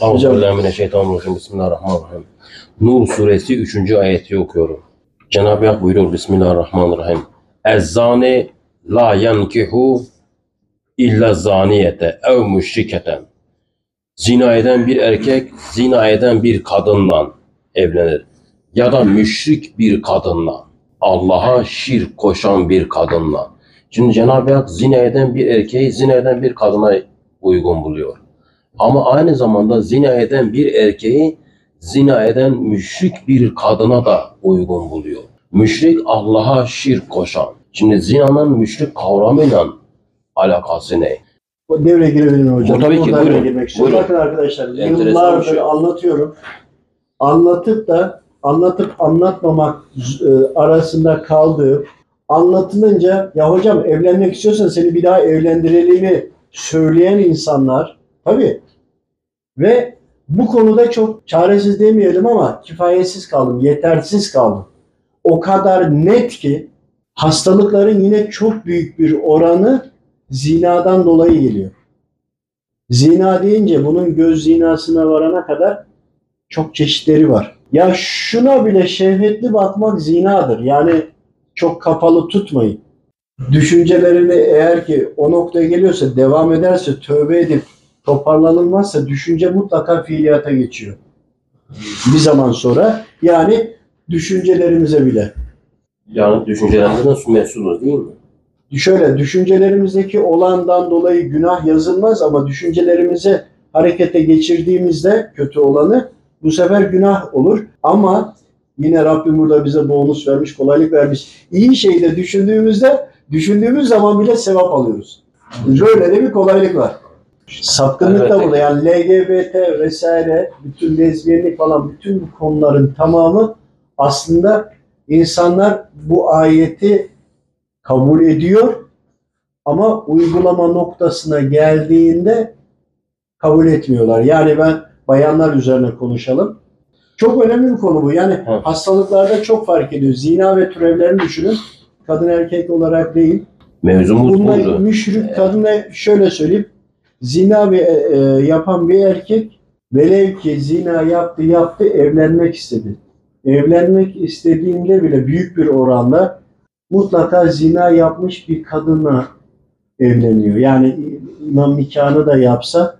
Euzubillahimineşşeytanirracim. Bismillahirrahmanirrahim. Nur suresi 3. ayeti okuyorum. Cenab-ı Hak buyuruyor Bismillahirrahmanirrahim. Ezzani la yankihu illa zaniyete ev müşriketen. Zina eden bir erkek, zina eden bir kadınla evlenir. Ya da müşrik bir kadınla. Allah'a şirk koşan bir kadınla. Şimdi Cenab-ı Hak zina eden bir erkeği zina eden bir kadına uygun buluyor. Ama aynı zamanda zina eden bir erkeği zina eden müşrik bir kadına da uygun buluyor. Müşrik Allah'a şirk koşan. Şimdi zinanın müşrik kavramıyla alakası ne? Bu devreye girebilir mi hocam? Bu tabii ki, buyurun. girmek. Buyurun. Bakın arkadaşlar Enteresan yıllardır şey. anlatıyorum. Anlatıp da anlatıp anlatmamak e, arasında kaldığı anlatılınca ya hocam evlenmek istiyorsan seni bir daha evlendirelim söyleyen insanlar tabii ve bu konuda çok çaresiz demeyelim ama kifayetsiz kaldım, yetersiz kaldım. O kadar net ki hastalıkların yine çok büyük bir oranı zinadan dolayı geliyor. Zina deyince bunun göz zinasına varana kadar çok çeşitleri var. Ya şuna bile şehvetli bakmak zinadır. Yani çok kapalı tutmayın. Düşüncelerini eğer ki o noktaya geliyorsa, devam ederse, tövbe edip toparlanılmazsa düşünce mutlaka fiiliyata geçiyor. Bir zaman sonra yani düşüncelerimize bile. Yani düşüncelerinden mesuluz değil mi? Şöyle düşüncelerimizdeki olandan dolayı günah yazılmaz ama düşüncelerimizi harekete geçirdiğimizde kötü olanı bu sefer günah olur. Ama yine Rabbim burada bize bonus vermiş, kolaylık vermiş. İyi şeyi de düşündüğümüzde düşündüğümüz zaman bile sevap alıyoruz. Böyle de bir kolaylık var. Sapkınlık da burada. Yani LGBT vesaire, bütün lezbiyenlik falan bütün bu konuların tamamı aslında insanlar bu ayeti kabul ediyor ama uygulama noktasına geldiğinde kabul etmiyorlar. Yani ben bayanlar üzerine konuşalım. Çok önemli bir konu bu. Yani Evet. hastalıklarda çok fark ediyor. Zina ve türevlerini düşünün. Kadın erkek olarak değil. Mevzumuz Bunlar buydu. müşrik kadına şöyle söyleyeyim. Zina ve e, yapan bir erkek velev ki zina yaptı yaptı evlenmek istedi. Evlenmek istediğinde bile büyük bir oranda mutlaka zina yapmış bir kadınla evleniyor. Yani imam nikahını da yapsa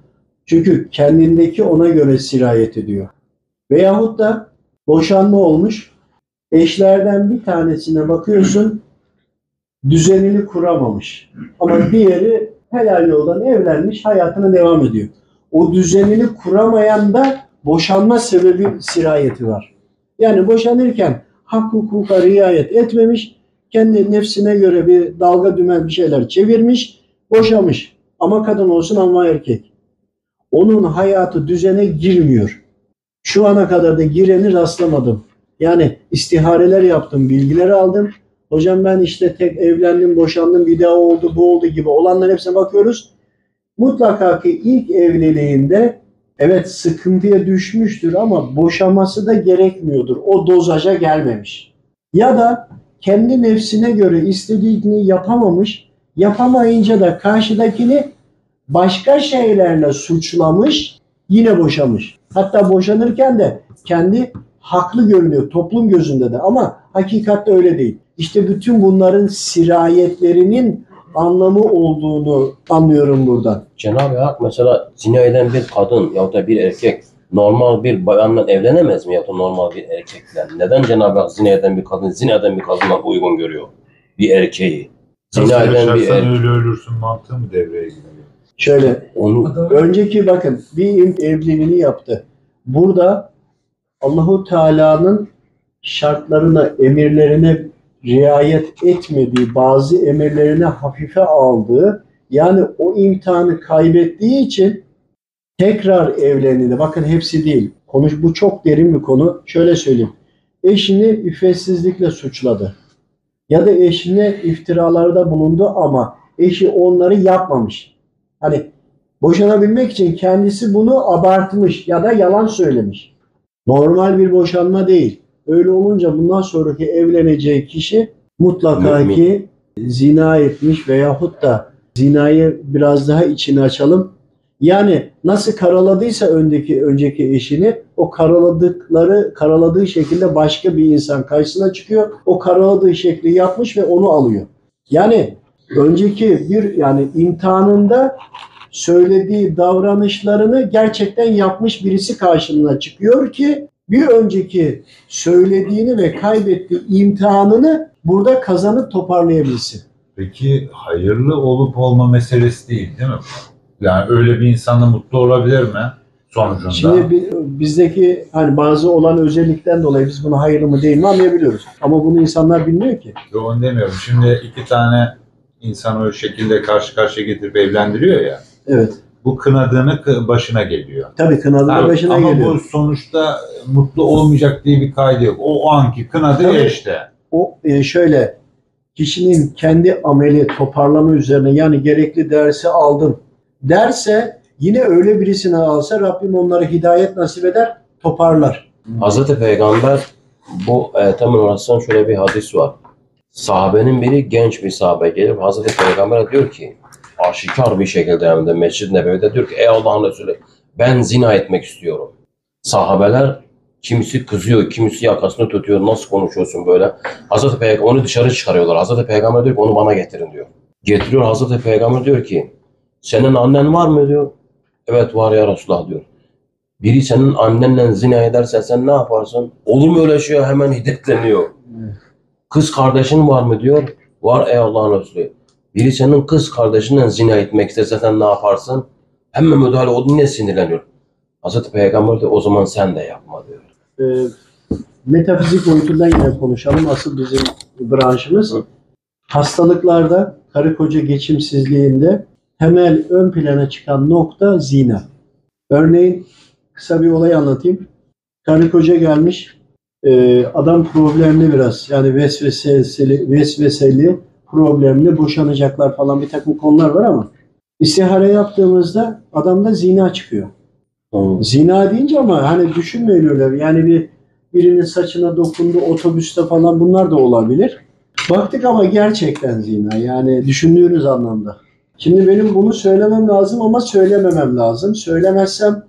çünkü kendindeki ona göre sirayet ediyor. Veyahut da boşanma olmuş eşlerden bir tanesine bakıyorsun düzenini kuramamış. Ama diğeri helal yoldan evlenmiş, hayatına devam ediyor. O düzenini kuramayan da boşanma sebebi sirayeti var. Yani boşanırken hak hukuka riayet etmemiş, kendi nefsine göre bir dalga dümen bir şeyler çevirmiş, boşamış. Ama kadın olsun ama erkek. Onun hayatı düzene girmiyor. Şu ana kadar da gireni rastlamadım. Yani istihareler yaptım, bilgileri aldım. Hocam ben işte tek evlendim, boşandım, bir daha oldu, bu oldu gibi olanların hepsine bakıyoruz. Mutlaka ki ilk evliliğinde evet sıkıntıya düşmüştür ama boşaması da gerekmiyordur. O dozaja gelmemiş. Ya da kendi nefsine göre istediğini yapamamış, yapamayınca da karşıdakini başka şeylerle suçlamış, yine boşamış. Hatta boşanırken de kendi haklı görünüyor toplum gözünde de ama hakikatte öyle değil. İşte bütün bunların sirayetlerinin anlamı olduğunu anlıyorum buradan. Cenab-ı Hak mesela zina eden bir kadın ya da bir erkek normal bir bayanla evlenemez mi ya da normal bir erkekle? Neden Cenab-ı Hak zina eden bir kadın zina eden bir kadınla uygun görüyor? Bir erkeği. Zina Nasıl eden bir erkek. öyle ölürsün mantığı mı devreye giriyor? Şöyle Onu önceki bakın bir evliliğini yaptı. Burada Allahu Teala'nın şartlarına, emirlerine riayet etmediği, bazı emirlerine hafife aldığı, yani o imtihanı kaybettiği için tekrar evlenildi. Bakın hepsi değil. Konuş bu çok derin bir konu. Şöyle söyleyeyim. Eşini iffetsizlikle suçladı. Ya da eşine iftiralarda bulundu ama eşi onları yapmamış. Hani boşanabilmek için kendisi bunu abartmış ya da yalan söylemiş. Normal bir boşanma değil. Öyle olunca bundan sonraki evleneceği kişi mutlaka Mümin. ki zina etmiş veyahut da zinayı biraz daha içine açalım. Yani nasıl karaladıysa öndeki önceki eşini o karaladıkları karaladığı şekilde başka bir insan karşısına çıkıyor. O karaladığı şekli yapmış ve onu alıyor. Yani önceki bir yani imtihanında söylediği davranışlarını gerçekten yapmış birisi karşına çıkıyor ki bir önceki söylediğini ve kaybettiği imtihanını burada kazanıp toparlayabilsin. Peki hayırlı olup olma meselesi değil değil mi? Yani öyle bir insanla mutlu olabilir mi sonucunda? Şimdi bi- bizdeki hani bazı olan özellikten dolayı biz bunu hayırlı mı değil mi anlayabiliyoruz. Ama bunu insanlar bilmiyor ki. Yo, onu demiyorum. Şimdi iki tane insan o şekilde karşı karşıya getirip evlendiriyor ya. Evet. Bu kınadığını kı- başına geliyor. Tabii kınadı da Ha, başına ama geliyor. bu sonuçta mutlu olmayacak diye bir kaydı yok. O, o anki kınadı Tabii. ya işte. O e, şöyle kişinin kendi ameli toparlama üzerine yani gerekli dersi aldım derse yine öyle birisini alsa Rabbim onlara hidayet nasip eder toparlar. Hazreti Peygamber bu ayetemin arasında şöyle bir hadis var. Sahabenin biri genç bir sahabe gelip Hazreti Peygamber'e diyor ki aşikar bir şekilde hem de Mescid-i Nebevi'de diyor ki ey Allah'ın Resulü ben zina etmek istiyorum. Sahabeler kimisi kızıyor, kimisi yakasını tutuyor. Nasıl konuşuyorsun böyle? Hazreti Peygamber onu dışarı çıkarıyorlar. Hazreti Peygamber diyor ki onu bana getirin diyor. Getiriyor Hazreti Peygamber diyor ki senin annen var mı diyor. Evet var ya Resulullah diyor. Biri senin annenle zina ederse sen ne yaparsın? Olur mu öyle şey? Hemen hiddetleniyor. Kız kardeşin var mı diyor. Var ey Allah'ın Resulü. Biri senin kız kardeşinle zina etmek istese sen ne yaparsın? Hemen müdahale o yine sinirleniyor. Hazreti Peygamber de o zaman sen de yapma diyor. E, metafizik boyutundan yine konuşalım. Asıl bizim branşımız. Hastalıklarda, karı koca geçimsizliğinde temel ön plana çıkan nokta zina. Örneğin kısa bir olay anlatayım. Karı koca gelmiş, e, adam problemli biraz. Yani vesveseli, vesveseli, problemli, boşanacaklar falan bir takım konular var ama istihare yaptığımızda adamda zina çıkıyor. Zina deyince ama hani düşünmeyin öyle. Yani bir birinin saçına dokundu otobüste falan bunlar da olabilir. Baktık ama gerçekten zina. Yani düşündüğünüz anlamda. Şimdi benim bunu söylemem lazım ama söylememem lazım. Söylemezsem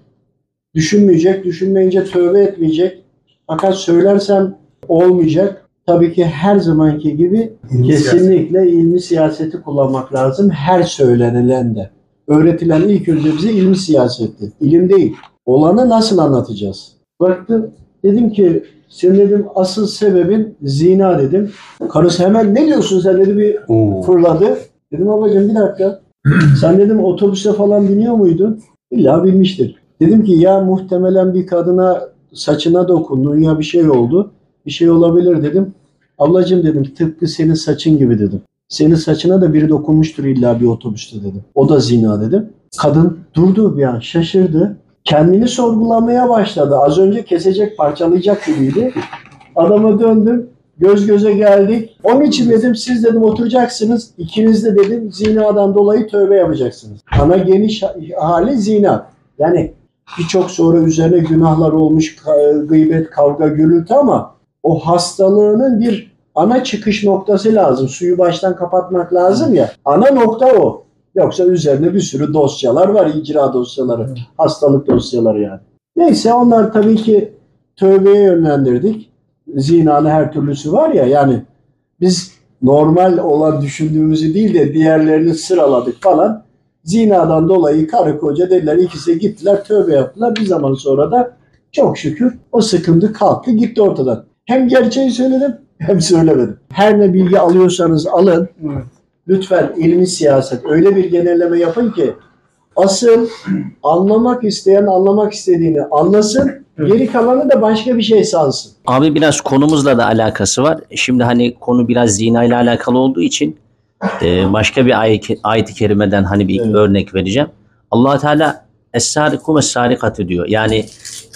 düşünmeyecek, düşünmeyince tövbe etmeyecek. Fakat söylersem olmayacak. Tabii ki her zamanki gibi kesinlikle ilmi siyaseti kullanmak lazım. Her söylenilen de. Öğretilen ilk önce bize ilmi siyasetti. İlim değil. Olanı nasıl anlatacağız? Baktım dedim ki senin dedim asıl sebebin zina dedim. Karısı hemen ne diyorsun sen dedi bir Oo. fırladı. Dedim ablacığım bir dakika. Sen dedim otobüse falan biniyor muydun? İlla binmiştir. Dedim ki ya muhtemelen bir kadına saçına dokundun ya bir şey oldu. Bir şey olabilir dedim. Ablacığım dedim tıpkı senin saçın gibi dedim. Senin saçına da biri dokunmuştur illa bir otobüste dedim. O da zina dedim. Kadın durdu bir an şaşırdı. Kendini sorgulamaya başladı. Az önce kesecek parçalayacak gibiydi. Adama döndüm. Göz göze geldik. Onun için dedim siz dedim oturacaksınız. İkiniz de dedim zinadan dolayı tövbe yapacaksınız. Ana geniş hali zina. Yani birçok sonra üzerine günahlar olmuş, gıybet, kavga, gürültü ama o hastalığının bir ana çıkış noktası lazım. Suyu baştan kapatmak lazım ya. Ana nokta o. Yoksa üzerine bir sürü dosyalar var, icra dosyaları, hastalık dosyaları yani. Neyse onlar tabii ki tövbeye yönlendirdik. Zinanın her türlüsü var ya yani biz normal olan düşündüğümüzü değil de diğerlerini sıraladık falan. Zinadan dolayı karı koca dediler ikisi gittiler tövbe yaptılar. Bir zaman sonra da çok şükür o sıkıntı kalktı gitti ortadan. Hem gerçeği söyledim hem söylemedim. Her ne bilgi alıyorsanız alın. Lütfen ilmi siyaset öyle bir genelleme yapın ki asıl anlamak isteyen anlamak istediğini anlasın. Geri kalanı da başka bir şey sansın. Abi biraz konumuzla da alakası var. Şimdi hani konu biraz zina ile alakalı olduğu için e, başka bir ayet, ayet-i kerimeden hani bir Evet. örnek vereceğim. allah Teala Es-sariku ve sarikatü diyor. Yani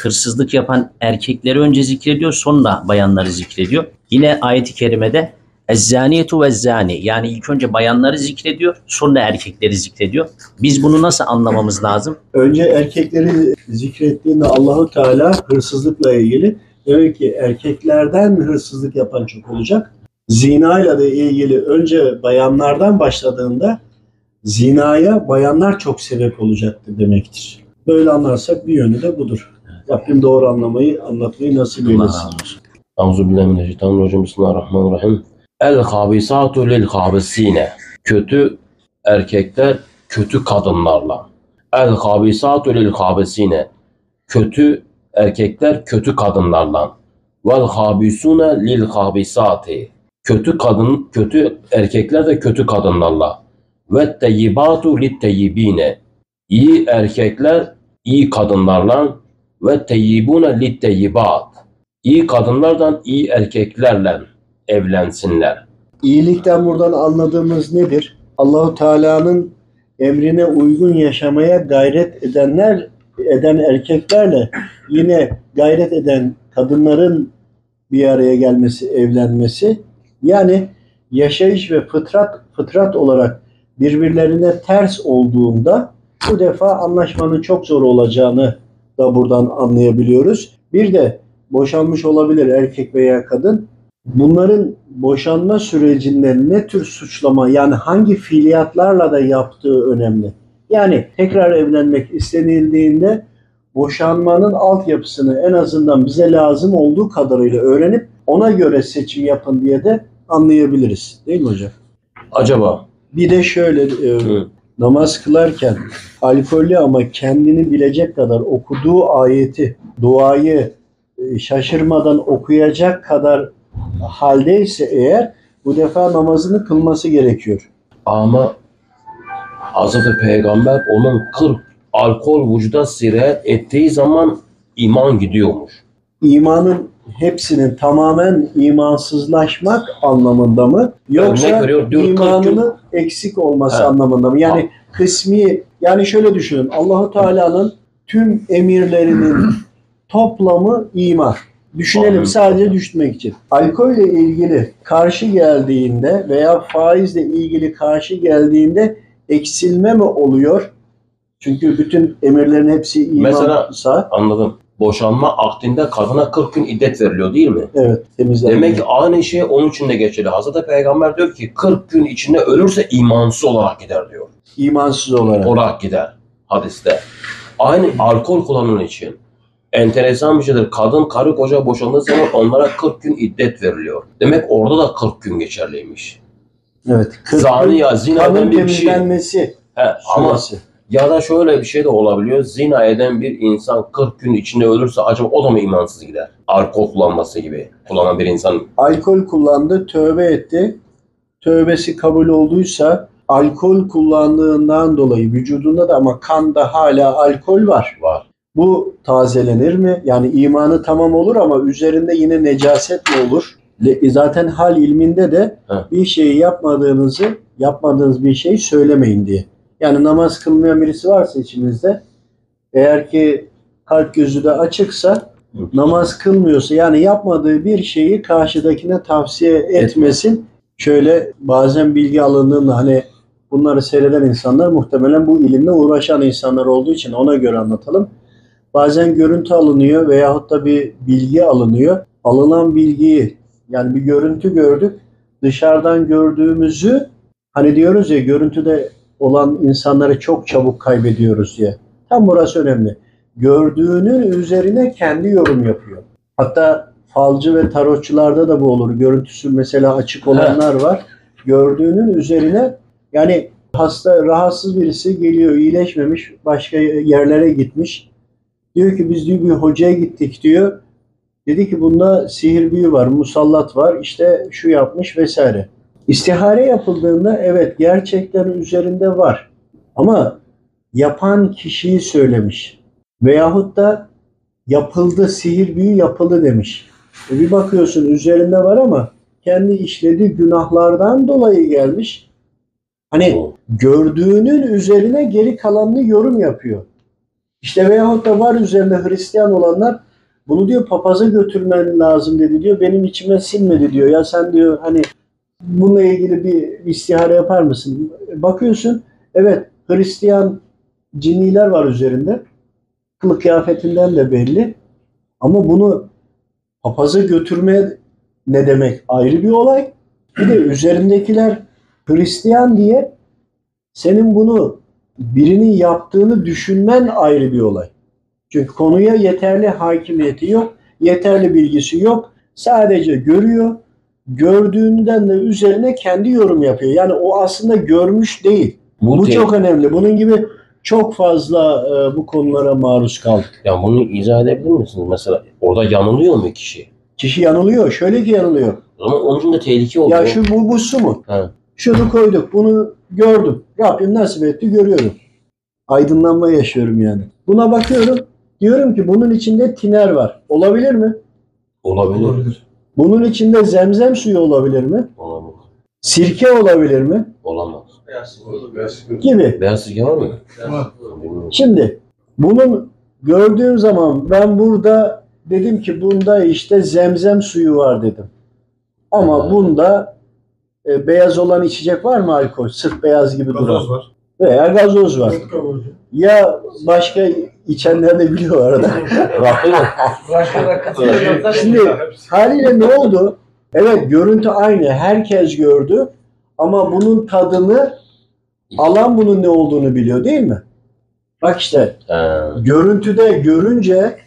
hırsızlık yapan erkekleri önce zikrediyor sonra bayanları zikrediyor. Yine ayet-i kerimede Ez-zaniyetu ve zani yani ilk önce bayanları zikrediyor sonra erkekleri zikrediyor. Biz bunu nasıl anlamamız lazım? Önce erkekleri zikrettiğinde Allahu Teala hırsızlıkla ilgili demek ki erkeklerden hırsızlık yapan çok olacak. Zina ile de ilgili önce bayanlardan başladığında zinaya bayanlar çok sebep olacaktır demektir. Böyle anlarsak bir yönü de budur. Rabbim doğru anlamayı, anlatmayı nasip eylesin. razı olsun. Euzubillahimineşşeytanirracim. Bismillahirrahmanirrahim. El habisatu lil habisine. Kötü erkekler kötü kadınlarla. El habisatu lil habisine. Kötü erkekler kötü kadınlarla. Vel habisune lil habisati. Kötü kadın kötü erkekler de kötü kadınlarla. Ve teyyibatu lit teyyibine. İyi erkekler iyi kadınlarla ve teyyibune lit teyyibat. İyi kadınlardan iyi erkeklerle evlensinler. İyilikten buradan anladığımız nedir? Allahu Teala'nın emrine uygun yaşamaya gayret edenler eden erkeklerle yine gayret eden kadınların bir araya gelmesi, evlenmesi yani yaşayış ve fıtrat fıtrat olarak birbirlerine ters olduğunda bu defa anlaşmanın çok zor olacağını da buradan anlayabiliyoruz. Bir de boşanmış olabilir erkek veya kadın bunların boşanma sürecinde ne tür suçlama yani hangi fiiliyatlarla da yaptığı önemli. Yani tekrar evlenmek istenildiğinde boşanmanın altyapısını en azından bize lazım olduğu kadarıyla öğrenip ona göre seçim yapın diye de anlayabiliriz. Değil mi hocam? Acaba Bir de şöyle e. namaz kılarken alkollü ama kendini bilecek kadar okuduğu ayeti, duayı e, şaşırmadan okuyacak kadar haldeyse eğer bu defa namazını kılması gerekiyor. ama Hazreti Peygamber onun 40 alkol vücuda sirayet ettiği zaman iman gidiyormuş. İmanın hepsinin tamamen imansızlaşmak anlamında mı? Yoksa veriyor, diyor, imanının eksik olması He. anlamında mı? Yani kısmi yani şöyle düşünün. Allahu Teala'nın tüm emirlerinin toplamı iman. Düşünelim sadece düşünmek için. Alkolle ilgili karşı geldiğinde veya faizle ilgili karşı geldiğinde eksilme mi oluyor? Çünkü bütün emirlerin hepsi imansa Mesela- Anladım. Boşanma akdinde kadına 40 gün iddet veriliyor değil mi? evet temizlenme. Demek ki aynı şey onun için de geçerli. Hazreti Peygamber diyor ki 40 gün içinde ölürse imansız olarak gider diyor. imansız olarak. olarak gider hadiste. Aynı alkol kullananın için. Enteresan bir şeydir. Kadın karı koca boşandığı zaman onlara 40 gün iddet veriliyor. Demek orada da 40 gün geçerliymiş. Evet. Zani ya zinadan bir şey. temizlenmesi He, ama süresi. Ya da şöyle bir şey de olabiliyor. Zina eden bir insan 40 gün içinde ölürse acaba o da mı imansız gider? Alkol kullanması gibi. Kullanan bir insan. Alkol kullandı, tövbe etti. Tövbesi kabul olduysa alkol kullandığından dolayı vücudunda da ama kanda hala alkol var. var. Bu tazelenir mi? Yani imanı tamam olur ama üzerinde yine necaset mi olur? Le- Zaten hal ilminde de He. bir şeyi yapmadığınızı, yapmadığınız bir şeyi söylemeyin diye. Yani namaz kılmayan birisi varsa içimizde eğer ki kalp gözü de açıksa namaz kılmıyorsa yani yapmadığı bir şeyi karşıdakine tavsiye etmesin. Şöyle bazen bilgi alındığında hani bunları seyreden insanlar muhtemelen bu ilimle uğraşan insanlar olduğu için ona göre anlatalım. Bazen görüntü alınıyor veyahut da bir bilgi alınıyor. Alınan bilgiyi yani bir görüntü gördük. Dışarıdan gördüğümüzü hani diyoruz ya görüntüde olan insanları çok çabuk kaybediyoruz diye. Tam burası önemli gördüğünün üzerine kendi yorum yapıyor. Hatta falcı ve tarotçularda da bu olur. Görüntüsü mesela açık olanlar var. Gördüğünün üzerine yani hasta rahatsız birisi geliyor iyileşmemiş başka yerlere gitmiş. Diyor ki biz diyor bir hocaya gittik diyor. Dedi ki bunda sihir büyü var, musallat var, işte şu yapmış vesaire. İstihare yapıldığında evet gerçekten üzerinde var. Ama yapan kişiyi söylemiş. Veyahut da yapıldı, sihir büyü yapıldı demiş. E bir bakıyorsun üzerinde var ama kendi işlediği günahlardan dolayı gelmiş. Hani gördüğünün üzerine geri kalanını yorum yapıyor. İşte veyahut da var üzerinde Hristiyan olanlar bunu diyor papaza götürmen lazım dedi diyor. Benim içime sinmedi diyor. Ya sen diyor hani bununla ilgili bir istihare yapar mısın? Bakıyorsun evet Hristiyan ciniler var üzerinde. Kılık kıyafetinden de belli. Ama bunu papaza götürmeye ne demek ayrı bir olay. Bir de üzerindekiler Hristiyan diye Senin bunu birinin yaptığını düşünmen ayrı bir olay. Çünkü konuya yeterli hakimiyeti yok, yeterli bilgisi yok. Sadece görüyor. Gördüğünden de üzerine kendi yorum yapıyor. Yani o aslında görmüş değil. Bu, te- çok önemli. Bunun gibi çok fazla e, bu konulara maruz kaldık. yani bunu izah edebilir misiniz? Mesela orada yanılıyor mu kişi? Kişi yanılıyor. Şöyle ki yanılıyor. O zaman onun için de tehlike oluyor. Ya şu bu, bu su mu? Ha. Şunu koyduk. Bunu gördüm. Rabbim nasip etti görüyorum. Aydınlanma yaşıyorum yani. Buna bakıyorum. Diyorum ki bunun içinde tiner var. Olabilir mi? Olabilir. Bunun içinde zemzem suyu olabilir mi? Olamaz. Sirke olabilir mi? Olamaz. Gibi. Beyaz sirke var mı? Şimdi bunun gördüğüm zaman ben burada dedim ki bunda işte zemzem suyu var dedim. Ama Evet. bunda e, beyaz olan içecek var mı alkol? Sırf beyaz gibi duran. Gazoz var. Veya gazoz var. Ya başka içenler de biliyor arada. Rakı mı? Başka da katılıyorlar. Şimdi haliyle ne oldu? Evet görüntü aynı. Herkes gördü. Ama bunun tadını alan bunun ne olduğunu biliyor değil mi? Bak işte görüntüde görünce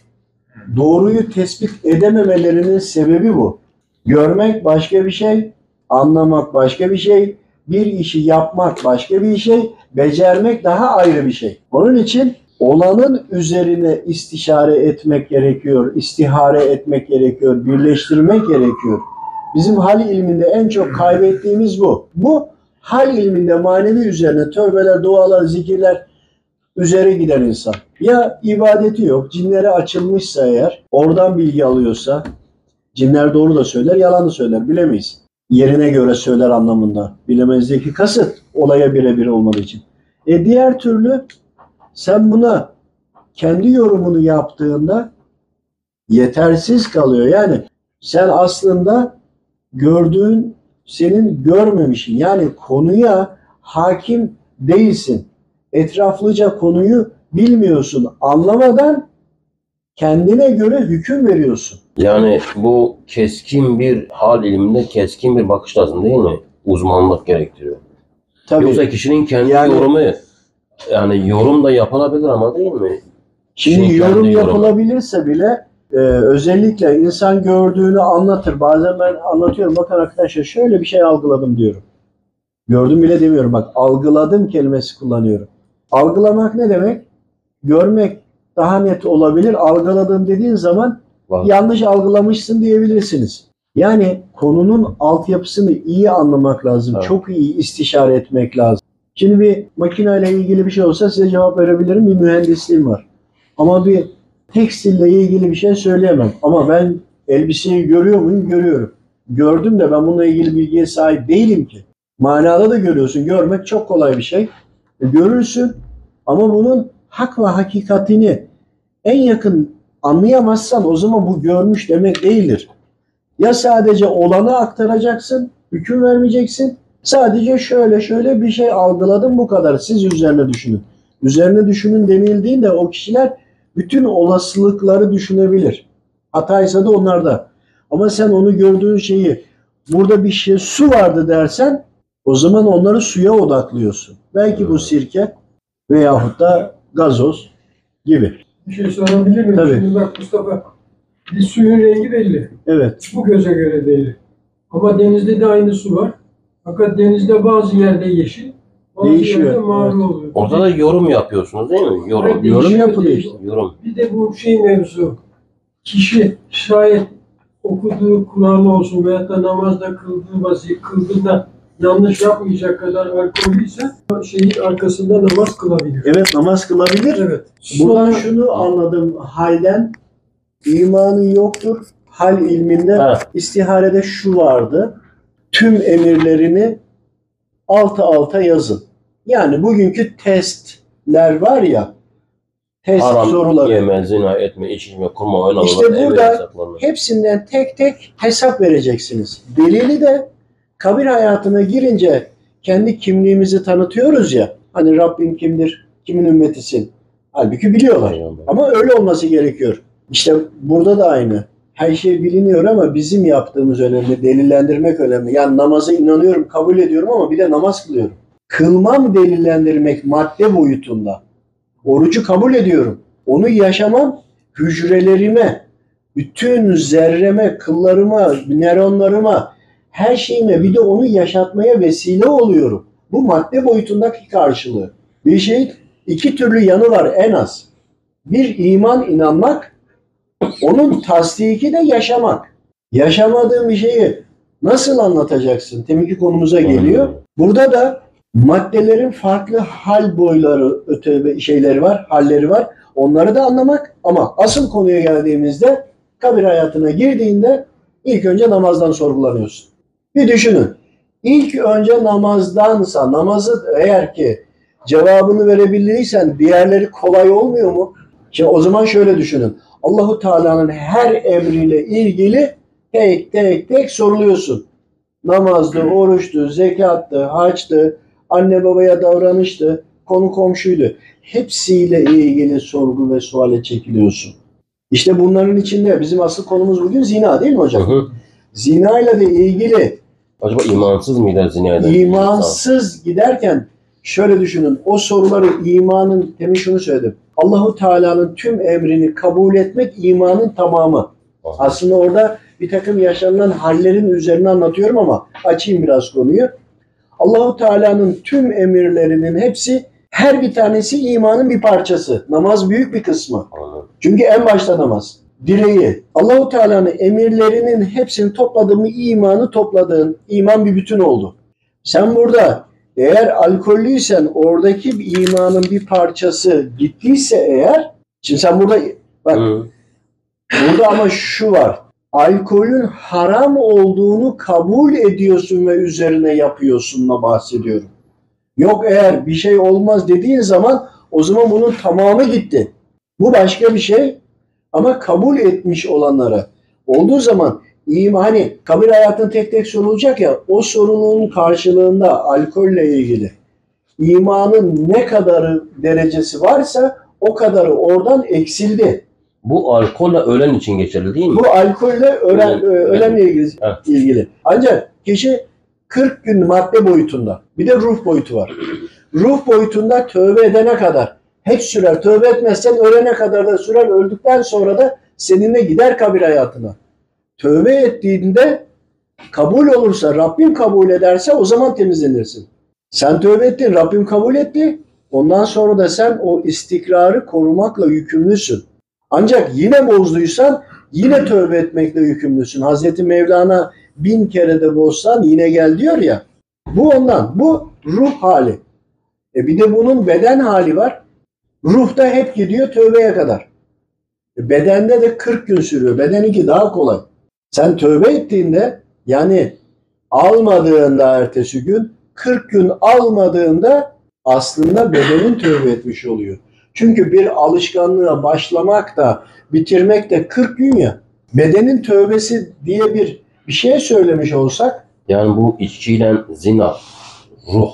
doğruyu tespit edememelerinin sebebi bu. Görmek başka bir şey, anlamak başka bir şey, bir işi yapmak başka bir şey, becermek daha ayrı bir şey. Onun için olanın üzerine istişare etmek gerekiyor, istihare etmek gerekiyor, birleştirmek gerekiyor. Bizim hal ilminde en çok kaybettiğimiz bu. Bu hal ilminde manevi üzerine tövbeler, dualar, zikirler üzere giden insan. Ya ibadeti yok, cinlere açılmışsa eğer, oradan bilgi alıyorsa, cinler doğru da söyler, yalan da söyler, bilemeyiz. Yerine göre söyler anlamında. Bilemezdeki kasıt olaya birebir olmadığı için. E diğer türlü sen buna kendi yorumunu yaptığında yetersiz kalıyor. Yani sen aslında gördüğün senin görmemişin. Yani konuya hakim değilsin etraflıca konuyu bilmiyorsun. Anlamadan kendine göre hüküm veriyorsun. Yani bu keskin bir hal ilminde keskin bir bakış lazım değil mi? Uzmanlık gerektiriyor. Tabii. Yoksa kişinin kendi Yani- yorumu yani yorum da yapılabilir ama değil mi? Şimdi Kişinin yorum yorumu. yapılabilirse bile e, özellikle insan gördüğünü anlatır. Bazen ben anlatıyorum. Bakın arkadaşlar şöyle bir şey algıladım diyorum. Gördüm bile demiyorum. Bak algıladım kelimesi kullanıyorum. Algılamak ne demek? Görmek daha net olabilir. Algıladım dediğin zaman Var. yanlış algılamışsın diyebilirsiniz. Yani konunun altyapısını iyi anlamak lazım. Evet. Çok iyi istişare etmek lazım. Şimdi bir makineyle ilgili bir şey olsa size cevap verebilirim. Bir mühendisliğim var. Ama bir tekstille ilgili bir şey söyleyemem. Ama ben elbiseyi görüyor muyum? Görüyorum. Gördüm de ben bununla ilgili bilgiye sahip değilim ki. Manada da görüyorsun. Görmek çok kolay bir şey. E, görürsün ama bunun hak ve hakikatini en yakın anlayamazsan o zaman bu görmüş demek değildir. Ya sadece olanı aktaracaksın, hüküm vermeyeceksin. Sadece şöyle şöyle bir şey algıladım bu kadar. Siz üzerine düşünün. Üzerine düşünün denildiğinde o kişiler bütün olasılıkları düşünebilir. Hataysa da onlarda. Ama sen onu gördüğün şeyi burada bir şey su vardı dersen o zaman onları suya odaklıyorsun. Belki bu sirke veyahut da gazoz gibi. Bir şey sorabilir miyim? Tabii. Şimdi bak Mustafa, bir suyun rengi belli. Evet. Bu göze göre belli. Ama denizde de aynı su var. Fakat denizde bazı yerde yeşil, bazı Değişiyor, yerde mavi evet. oluyor. Orada da yorum yapıyorsunuz değil mi? Yorum. Evet, Yorum değişiyor, yapılıyor değişiyor. Yorum. Bir de bu şey mevzu. Kişi şayet okuduğu Kur'an olsun veyahut da namazda kıldığı vazife kıldığında yanlış yapmayacak kadar alkollüyse şeyin arkasında namaz kılabilir. Evet namaz kılabilir. Evet. Buradan Sonra- şunu anladım halden imanı yoktur. Hal ilminde Ha. istiharede şu vardı. Tüm emirlerini alta alta yazın. Yani bugünkü testler var ya test Haram soruları. yeme, zina etme, içme, kurma, oynama. İşte burada. Hepsinden tek tek hesap vereceksiniz. Delili de kabir hayatına girince kendi kimliğimizi tanıtıyoruz ya. Hani Rabbin kimdir, kimin ümmetisin. Halbuki biliyorlar. Ama öyle olması gerekiyor. İşte burada da aynı. Her şey biliniyor ama bizim yaptığımız önemli, delillendirmek önemli. Yani namaza inanıyorum, kabul ediyorum ama bir de namaz kılıyorum. kılmam delillendirmek madde boyutunda. Orucu kabul ediyorum. Onu yaşamam hücrelerime, bütün zerreme, kıllarıma, nöronlarıma, her şeyime bir de onu yaşatmaya vesile oluyorum. Bu madde boyutundaki karşılığı. Bir şey iki türlü yanı var en az. Bir iman inanmak, onun tasdiki de yaşamak. Yaşamadığın bir şeyi nasıl anlatacaksın? Teminki konumuza geliyor. Burada da maddelerin farklı hal boyları, öte şeyleri var, halleri var. Onları da anlamak ama asıl konuya geldiğimizde kabir hayatına girdiğinde ilk önce namazdan sorgulanıyorsun. Bir düşünün. İlk önce namazdansa, namazı eğer ki cevabını verebildiysen diğerleri kolay olmuyor mu? Şimdi o zaman şöyle düşünün. Allahu Teala'nın her emriyle ilgili tek tek tek soruluyorsun. Namazdı, oruçtu, zekattı, haçtı, anne babaya davranıştı, konu komşuydu. Hepsiyle ilgili sorgu ve suale çekiliyorsun. İşte bunların içinde bizim asıl konumuz bugün zina değil mi hocam? Zina ile de ilgili Acaba imansız mıydı zina eden? imansız giderken şöyle düşünün. O soruları imanın, demin şunu söyledim. Allahu Teala'nın tüm emrini kabul etmek imanın tamamı. Aslında orada bir takım yaşanılan hallerin üzerine anlatıyorum ama açayım biraz konuyu. Allahu Teala'nın tüm emirlerinin hepsi her bir tanesi imanın bir parçası. Namaz büyük bir kısmı. Anladım. Çünkü en başta namaz. Direği. Allahu Teala'nın emirlerinin hepsini topladığın mı imanı topladığın iman bir bütün oldu. Sen burada eğer alkollüysen oradaki bir imanın bir parçası gittiyse eğer şimdi sen burada bak Hı. burada ama şu var. Alkolün haram olduğunu kabul ediyorsun ve üzerine yapıyorsunla bahsediyorum. Yok eğer bir şey olmaz dediğin zaman o zaman bunun tamamı gitti. Bu başka bir şey ama kabul etmiş olanlara olduğu zaman iman hani kabir hayatın tek tek sorulacak ya o sorunun karşılığında alkolle ilgili imanın ne kadarı derecesi varsa o kadarı oradan eksildi. Bu alkolle ölen için geçerli değil mi? Bu alkolle ölen, Ölen- ölenle ilgili, Evet. ilgili. Ancak kişi 40 gün madde boyutunda. Bir de ruh boyutu var. Ruh boyutunda tövbe edene kadar hep sürer. Tövbe etmezsen ölene kadar da sürer. Öldükten sonra da seninle gider kabir hayatına. Tövbe ettiğinde kabul olursa, Rabbim kabul ederse o zaman temizlenirsin. Sen tövbe ettin, Rabbim kabul etti. Ondan sonra da sen o istikrarı korumakla yükümlüsün. Ancak yine bozduysan yine tövbe etmekle yükümlüsün. Hazreti Mevlana bin kere de bozsan yine gel diyor ya. Bu ondan. Bu ruh hali. E bir de bunun beden hali var. Ruhta hep gidiyor tövbeye kadar. E bedende de 40 gün sürüyor. Bedeninki daha kolay. Sen tövbe ettiğinde yani almadığında ertesi gün 40 gün almadığında aslında bedenin tövbe etmiş oluyor. Çünkü bir alışkanlığa başlamak da bitirmek de 40 gün ya. Bedenin tövbesi diye bir bir şey söylemiş olsak Yani bu içkiyle zina, ruh,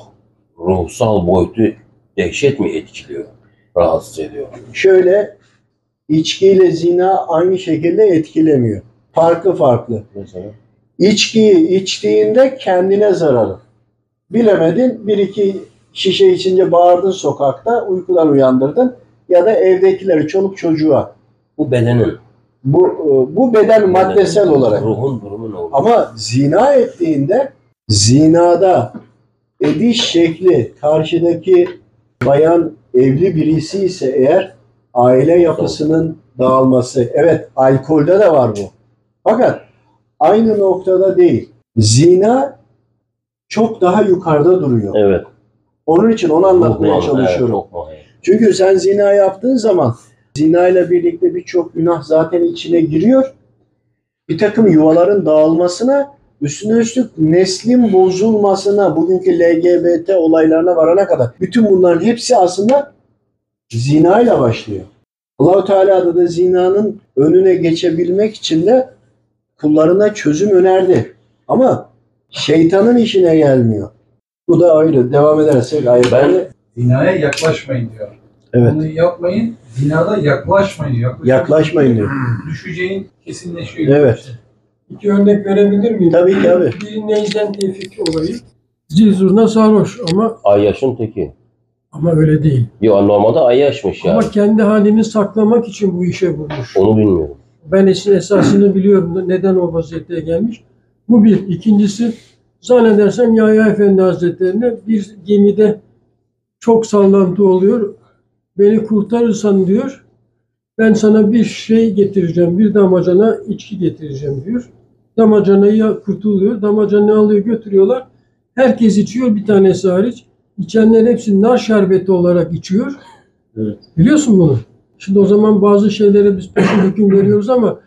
ruhsal boyutu dehşet mi etkiliyor? Rahatsız ediyor. şöyle içkiyle zina aynı şekilde etkilemiyor. Farklı farklı. Mesela. İçkiyi içtiğinde kendine zararı. Bilemedin bir iki şişe içince bağırdın sokakta uykudan uyandırdın ya da evdekileri çoluk çocuğa. Bu bedenin. Bu e, bu beden maddesel bedenin, olarak. Ruhun durumu ne olur? Ama zina ettiğinde zinada ediş şekli karşıdaki bayan evli birisi ise eğer aile yapısının dağılması. Evet alkolde de var bu. Fakat aynı noktada değil. Zina çok daha yukarıda duruyor. Evet. Onun için onu anlatmaya Ruhlan, çalışıyorum. Evet, mühim. Çünkü sen zina yaptığın zaman zina ile birlikte birçok günah zaten içine giriyor. Bir takım yuvaların dağılmasına, üstüne üstlük neslin bozulmasına, bugünkü LGBT olaylarına varana kadar bütün bunların hepsi aslında zina ile başlıyor. Allahu Teala da zinanın önüne geçebilmek için de kullarına çözüm önerdi. Ama şeytanın işine gelmiyor. Bu da ayrı. Devam edersek ayetleri. Zinaya yaklaşmayın diyor. Evet. Bunu yapmayın, zinada yaklaşmayın diyor. Yaklaşmayın diyor. Düşeceğin kesinleşiyor. Evet. İki örnek verebilir miyim? Tabii ki abi. Bir Neyzen Tevfik olayı. Zilzurna sarhoş ama Ayyaş'ın teki. ama öyle değil. Yo normalde Ayyaş'mış yani. Ama kendi halini saklamak için bu işe vurmuş. Onu bilmiyorum. Ben esin esasını biliyorum neden o vaziyette gelmiş. Bu bir. İkincisi zannedersem Yahya Efendi Hazretlerine bir gemide çok sallantı oluyor. Beni kurtarırsan diyor ben sana bir şey getireceğim. Bir damacana içki getireceğim diyor. Damacanayı kurtuluyor. Damacanayı alıyor götürüyorlar. Herkes içiyor bir tanesi hariç. İçenler hepsi nar şerbeti olarak içiyor. Evet. Biliyorsun bunu. Şimdi o zaman bazı şeylere biz peşin hüküm veriyoruz ama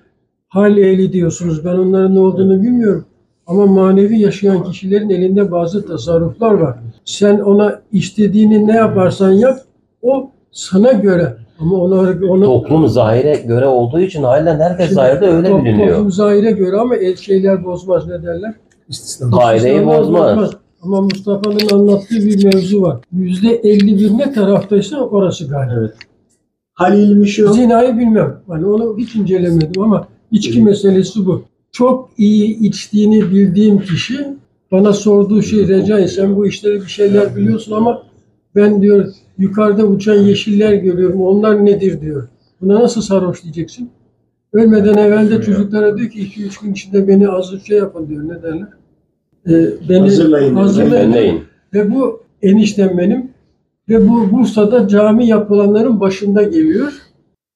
hal ehli diyorsunuz. Ben onların ne olduğunu bilmiyorum. Ama manevi yaşayan kişilerin elinde bazı tasarruflar var. Sen ona istediğini ne yaparsan yap, o sana göre. Ama ona, ona Toplum zahire göre olduğu için halen herkes zahirde öyle Top- biliniyor. Toplum zahire göre ama el şeyler bozmaz ne derler? Kaideyi İstisnalar bozmaz. Ama Mustafa'nın anlattığı bir mevzu var. Yüzde 51 ne taraftaysa orası galiba. Evet. Halil Mişo Zinayı bilmem. Hani onu hiç incelemedim ama içki meselesi bu. Çok iyi içtiğini bildiğim kişi bana sorduğu şey Recai sen bu işleri bir şeyler biliyorsun ama ben diyor yukarıda uçan yeşiller görüyorum onlar nedir diyor. Buna nasıl sarhoş diyeceksin? Ölmeden evvel de çocuklara diyor ki 2-3 gün içinde beni azır şey yapın diyor. Ne derler? Ee, beni Hazırlayın. hazırlayın. Efendim. Ve bu eniştem benim. Ve bu Bursa'da cami yapılanların başında geliyor.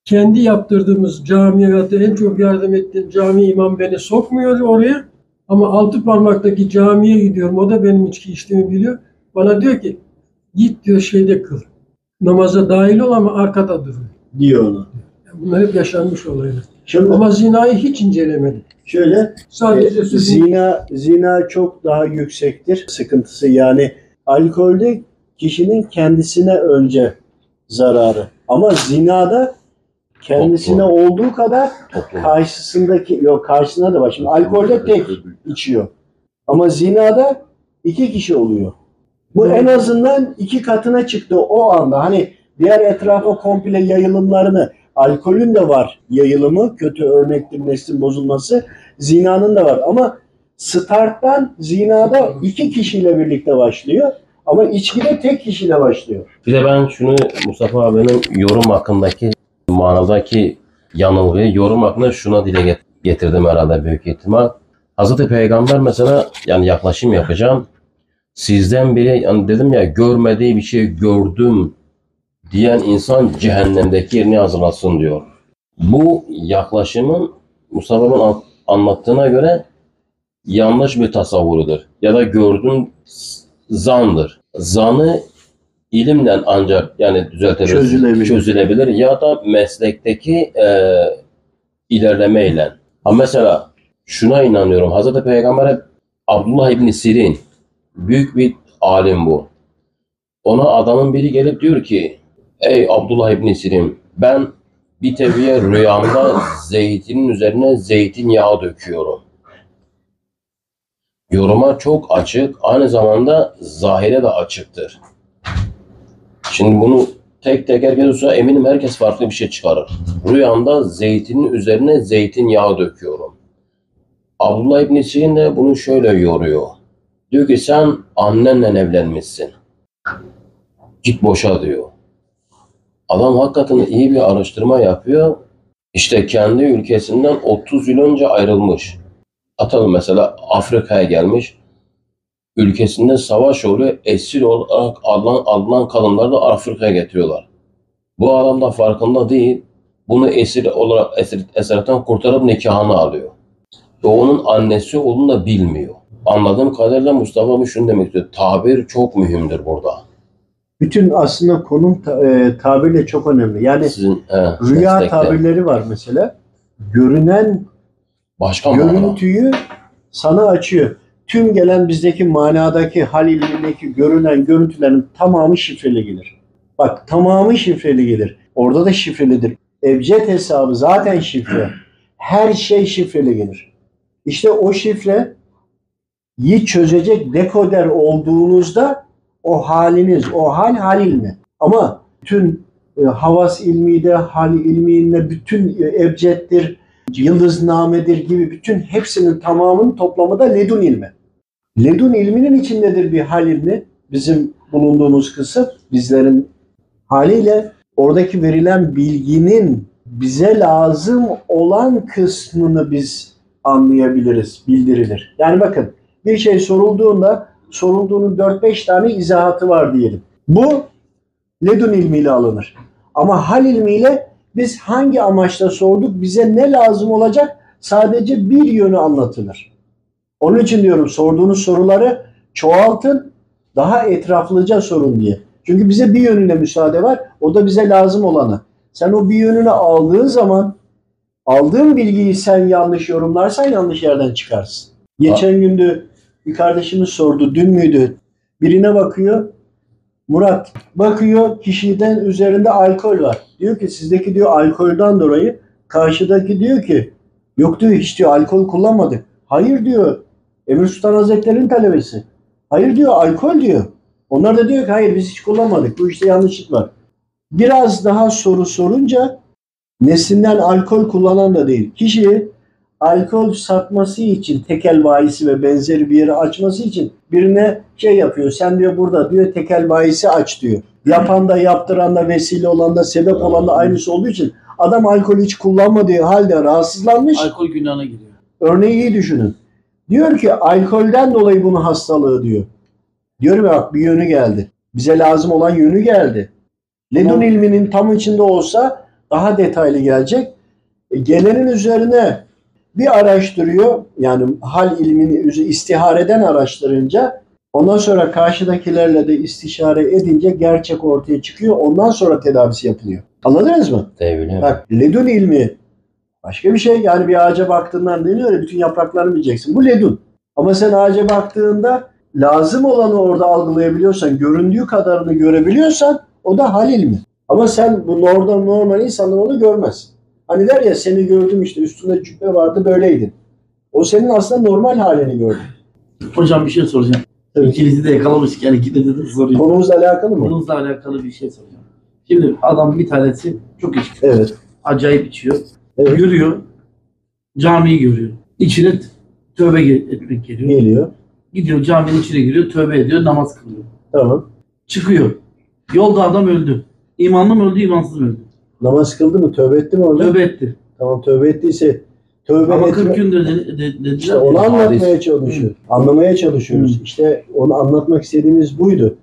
Kendi yaptırdığımız camiye ve en çok yardım ettiğim cami imam beni sokmuyor oraya. Ama altı parmaktaki camiye gidiyorum. O da benim içki içtiğimi biliyor. Bana diyor ki git diyor şeyde kıl. Namaza dahil ol ama arkada dur. diyor ona. Bunlar hep yaşanmış olaylar. Şimdi Ama zinayı hiç incelemedim. şöyle Sadece E, zina zina çok daha yüksektir sıkıntısı yani alkolde kişinin kendisine önce zararı ama zinada kendisine olduğu kadar Toplum. karşısındaki yok karşısına da var. Şimdi alkolde tek içiyor. Ama zinada iki kişi oluyor. Bu en azından iki katına çıktı o anda. Hani diğer etrafa komple yayılımlarını alkolün de var yayılımı, kötü örnektir neslin bozulması. Zinanın da var ama starttan zinada iki kişiyle birlikte başlıyor. Ama içkide tek kişiyle başlıyor. Bir de ben şunu Mustafa abinin yorum hakkındaki manadaki yanılgıyı yorum hakkında şuna dile get- getirdim herhalde büyük ihtimal. Hazreti Peygamber mesela yani yaklaşım yapacağım. Sizden biri yani dedim ya görmediği bir şey gördüm diyen insan cehennemdeki yerini hazırlasın diyor. Bu yaklaşımın Mustafa'nın an- anlattığına göre yanlış bir tasavvurudur. Ya da gördüğün zandır. Zanı ilimle ancak yani düzeltebilir, Çözülebilir. çözülebilir ya da meslekteki e, ilerlemeyle. Ha mesela şuna inanıyorum. Hazreti Peygamber hep Abdullah İbni Sirin büyük bir alim bu. Ona adamın biri gelip diyor ki Ey Abdullah İbni Sirin ben bir teviye rüyamda zeytinin üzerine zeytinyağı döküyorum. Yoruma çok açık, aynı zamanda zahire de açıktır. Şimdi bunu tek tek herkes olsa eminim herkes farklı bir şey çıkarır. Rüyamda zeytinin üzerine zeytinyağı döküyorum. Abdullah İbni Sirin de bunu şöyle yoruyor. Diyor ki sen annenle evlenmişsin. Git boşa diyor. Adam hakikaten iyi bir araştırma yapıyor. İşte kendi ülkesinden 30 yıl önce ayrılmış. Atalım mesela Afrika'ya gelmiş. Ülkesinde savaş oluyor. Esir olarak alınan, alınan kadınları da Afrika'ya getiriyorlar. Bu adam da farkında değil. Bunu esir olarak esir, esaretten kurtarıp nikahını alıyor. Ve onun annesi olduğunu da bilmiyor. Anladığım kadarıyla Mustafa abi şunu demek istiyor. Tabir çok mühimdir burada. Bütün aslında konum ta- e, tabirle çok önemli. Yani Sizin he, rüya meslekte. tabirleri var mesela. Görünen Başka görüntüyü sana açıyor. Tüm gelen bizdeki manadaki hal ilmindeki görünen görüntülerin tamamı şifreli gelir. Bak tamamı şifreli gelir. Orada da şifrelidir. Ebced hesabı zaten şifre. Her şey şifreli gelir. İşte o şifre yi çözecek dekoder olduğunuzda o haliniz, o hal hal ilmi. Ama bütün e, havas ilmi de, hal ilmiinde bütün e, ebceddir, yıldıznamedir gibi bütün hepsinin tamamının toplamı da ledun ilmi. Ledun ilminin içindedir bir hal ilmi. Bizim bulunduğumuz kısım bizlerin haliyle oradaki verilen bilginin bize lazım olan kısmını biz anlayabiliriz, bildirilir. Yani bakın bir şey sorulduğunda sorulduğunun 4-5 tane izahatı var diyelim. Bu ledun ilmiyle alınır. Ama hal ilmiyle biz hangi amaçla sorduk, bize ne lazım olacak sadece bir yönü anlatılır. Onun için diyorum sorduğunuz soruları çoğaltın, daha etraflıca sorun diye. Çünkü bize bir yönüne müsaade var, o da bize lazım olanı. Sen o bir yönünü aldığın zaman, aldığın bilgiyi sen yanlış yorumlarsan yanlış yerden çıkarsın. Geçen günde bir kardeşimiz sordu, dün müydü? Birine bakıyor, Murat bakıyor kişiden üzerinde alkol var. Diyor ki sizdeki diyor alkolden dolayı karşıdaki diyor ki yok diyor hiç diyor alkol kullanmadık. Hayır diyor Emir Sultan Hazretleri'nin talebesi. Hayır diyor alkol diyor. Onlar da diyor ki hayır biz hiç kullanmadık. Bu işte yanlışlık var. Biraz daha soru sorunca neslinden alkol kullanan da değil. Kişi alkol satması için tekel bayisi ve benzeri bir yeri açması için birine şey yapıyor. Sen diyor burada diyor tekel bayisi aç diyor. Yapan da yaptıran da vesile olan da sebep olan da aynısı olduğu için adam alkol hiç kullanmadığı halde rahatsızlanmış. Alkol günahına giriyor. Örneği iyi düşünün. Diyor ki alkolden dolayı bunun hastalığı diyor. Diyorum ya bak bir yönü geldi. Bize lazım olan yönü geldi. Ledun Tamam. ilminin tam içinde olsa daha detaylı gelecek. E, gelenin üzerine bir araştırıyor. Yani hal ilmini istihareden araştırınca ondan sonra karşıdakilerle de istişare edince gerçek ortaya çıkıyor. Ondan sonra tedavisi yapılıyor. Anladınız mı? Devlet. Bak ledun ilmi başka bir şey. Yani bir ağaca baktığından deniyor ya bütün yapraklarını bileceksin. Bu ledun. Ama sen ağaca baktığında lazım olanı orada algılayabiliyorsan, göründüğü kadarını görebiliyorsan o da hal ilmi. Ama sen bu normal, normal insanlar onu görmez. Hani der ya seni gördüm işte üstünde cübbe vardı böyleydin. O senin aslında normal halini gördü. Hocam bir şey soracağım. Tabii. İkinizi de yakalamış yani ikinizi de sorayım. Konumuzla alakalı mı? Bununla alakalı bir şey soracağım. Şimdi adam bir tanesi çok içki. Evet. Acayip içiyor. Evet. Görüyor. Camiyi görüyor. İçine tövbe etmek geliyor. Geliyor. Gidiyor caminin içine giriyor. Tövbe ediyor. Namaz kılıyor. Tamam. Çıkıyor. Yolda adam öldü. İmanlı mı öldü, imansız mı öldü? Namaz kıldı mı? Tövbe etti mi orada? Tövbe etti. Tamam tövbe ettiyse tövbe Ama etme- 40 gün de, de, de, dediler. İşte onu ya. anlatmaya çalışıyor. Anlamaya çalışıyoruz. Hı. İşte onu anlatmak istediğimiz buydu.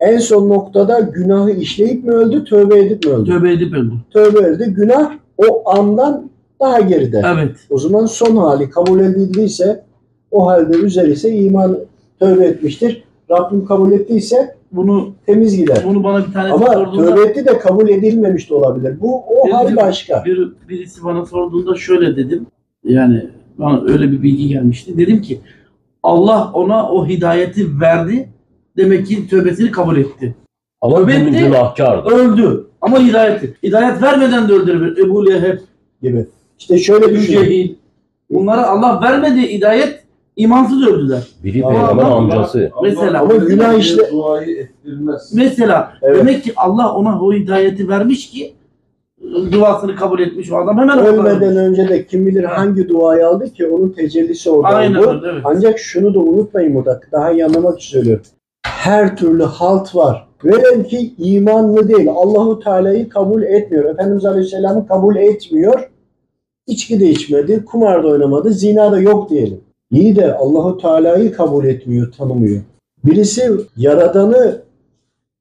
En son noktada günahı işleyip mi öldü, tövbe edip mi öldü? Tövbe edip öldü. Tövbe edildi. Günah o andan daha geride. Evet. O zaman son hali kabul edildiyse o halde güzel ise iman tövbe etmiştir. Rabbim kabul ettiyse Bunu temiz gider. bunu bana bir tanesi Ama sorduğunda tövbe de kabul edilmemiş de olabilir. Bu o hal Dedim, başka. bir, birisi bana sorduğunda şöyle dedim. Yani bana öyle bir bilgi gelmişti. Dedim ki Allah ona o hidayeti verdi. Demek ki tövbesini kabul etti. Ama Tövbe etti. günahkardı. Öldü. Ama hidayeti. Hidayet vermeden de öldürür. Ebu Leheb, gibi. İşte şöyle Ebu düşünün. Cehil. Bunlara Allah vermedi hidayet. İmansız öldüler. Biri peygamber Allah- amcası. Mesela- Ama günah işte Duayı ettirmez. Mesela Evet. demek ki Allah ona o hidayeti vermiş ki duasını kabul etmiş o adam hemen Ölmeden önce de kim bilir hangi duayı aldı ki onun tecellisi orada Aynen oldu. öyle. Evet. Ancak şunu da unutmayın burada. Daha iyi anlamak için söylüyorum. Her türlü halt var. Velev ki imanlı değil. Allahu Teala'yı kabul etmiyor. Efendimiz Aleyhisselam'ı kabul etmiyor. İçki de içmedi, kumar da oynamadı, zina da yok diyelim. İyi de Allahu Teala'yı kabul etmiyor, tanımıyor. Birisi yaradanı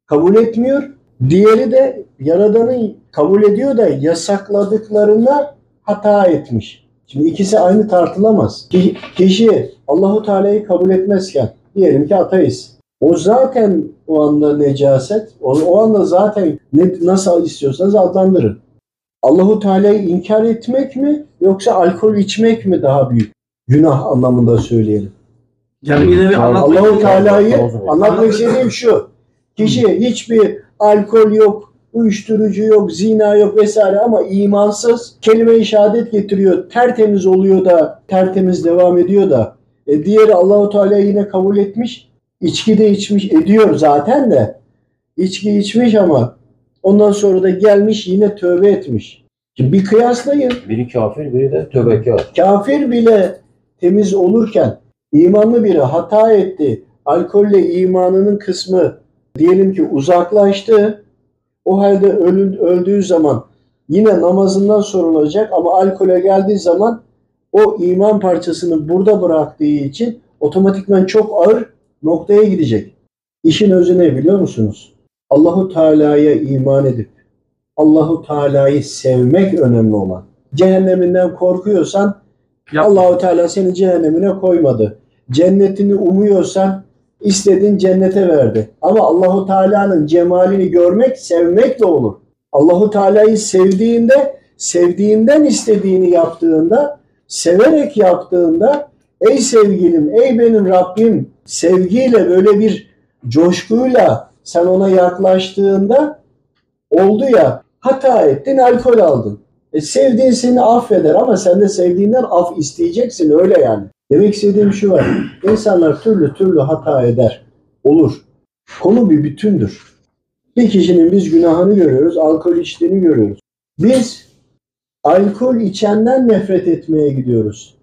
kabul etmiyor. Diğeri de yaradanı kabul ediyor da yasakladıklarına hata etmiş. Şimdi ikisi aynı tartılamaz. Ki- Kişi Allahu Teala'yı kabul etmezken diyelim ki ateist. O zaten o anda necaset. O, o anda zaten ne, nasıl istiyorsanız adlandırın. Allahu Teala'yı inkar etmek mi yoksa alkol içmek mi daha büyük? Günah anlamında söyleyelim. Yani bir nevi Yani anlatmak Allahu. Teala'yı anlatmak istediğim şu. Kişi hiçbir alkol yok, uyuşturucu yok, zina yok vesaire ama imansız kelime-i şehadet getiriyor. Tertemiz oluyor da, tertemiz devam ediyor da. E diğeri Allahu Teala'yı yine kabul etmiş. içki de içmiş ediyor zaten de. İçki içmiş ama ondan sonra da gelmiş yine tövbe etmiş. Şimdi bir kıyaslayın. Biri kafir, biri de tövbekar. Kafir bile temiz olurken İmanlı biri hata etti. Alkolle imanının kısmı diyelim ki uzaklaştı. O halde ölü- öldüğü zaman yine namazından sorulacak ama alkole geldiği zaman o iman parçasını burada bıraktığı için otomatikman çok ağır noktaya gidecek. İşin özü ne biliyor musunuz? Allahu Teala'ya iman edip Allahu Teala'yı sevmek önemli olan. Cehenneminden korkuyorsan Yap- Allahu Teala seni cehennemine koymadı. Cennetini umuyorsan istediğin cennete verdi. Ama Allahu Teala'nın cemalini görmek sevmekle olur. Allahu Teala'yı sevdiğinde, sevdiğinden istediğini yaptığında, severek yaptığında ey sevgilim, ey benim Rabbim sevgiyle böyle bir coşkuyla sen ona yaklaştığında oldu ya hata ettin, alkol aldın. E, sevdiğin seni affeder ama sen de sevdiğinden af isteyeceksin öyle yani. Demek istediğim şu var. İnsanlar türlü türlü hata eder. Olur. Konu bir bütündür. Bir kişinin biz günahını görüyoruz, alkol içtiğini görüyoruz. Biz alkol içenden nefret etmeye gidiyoruz.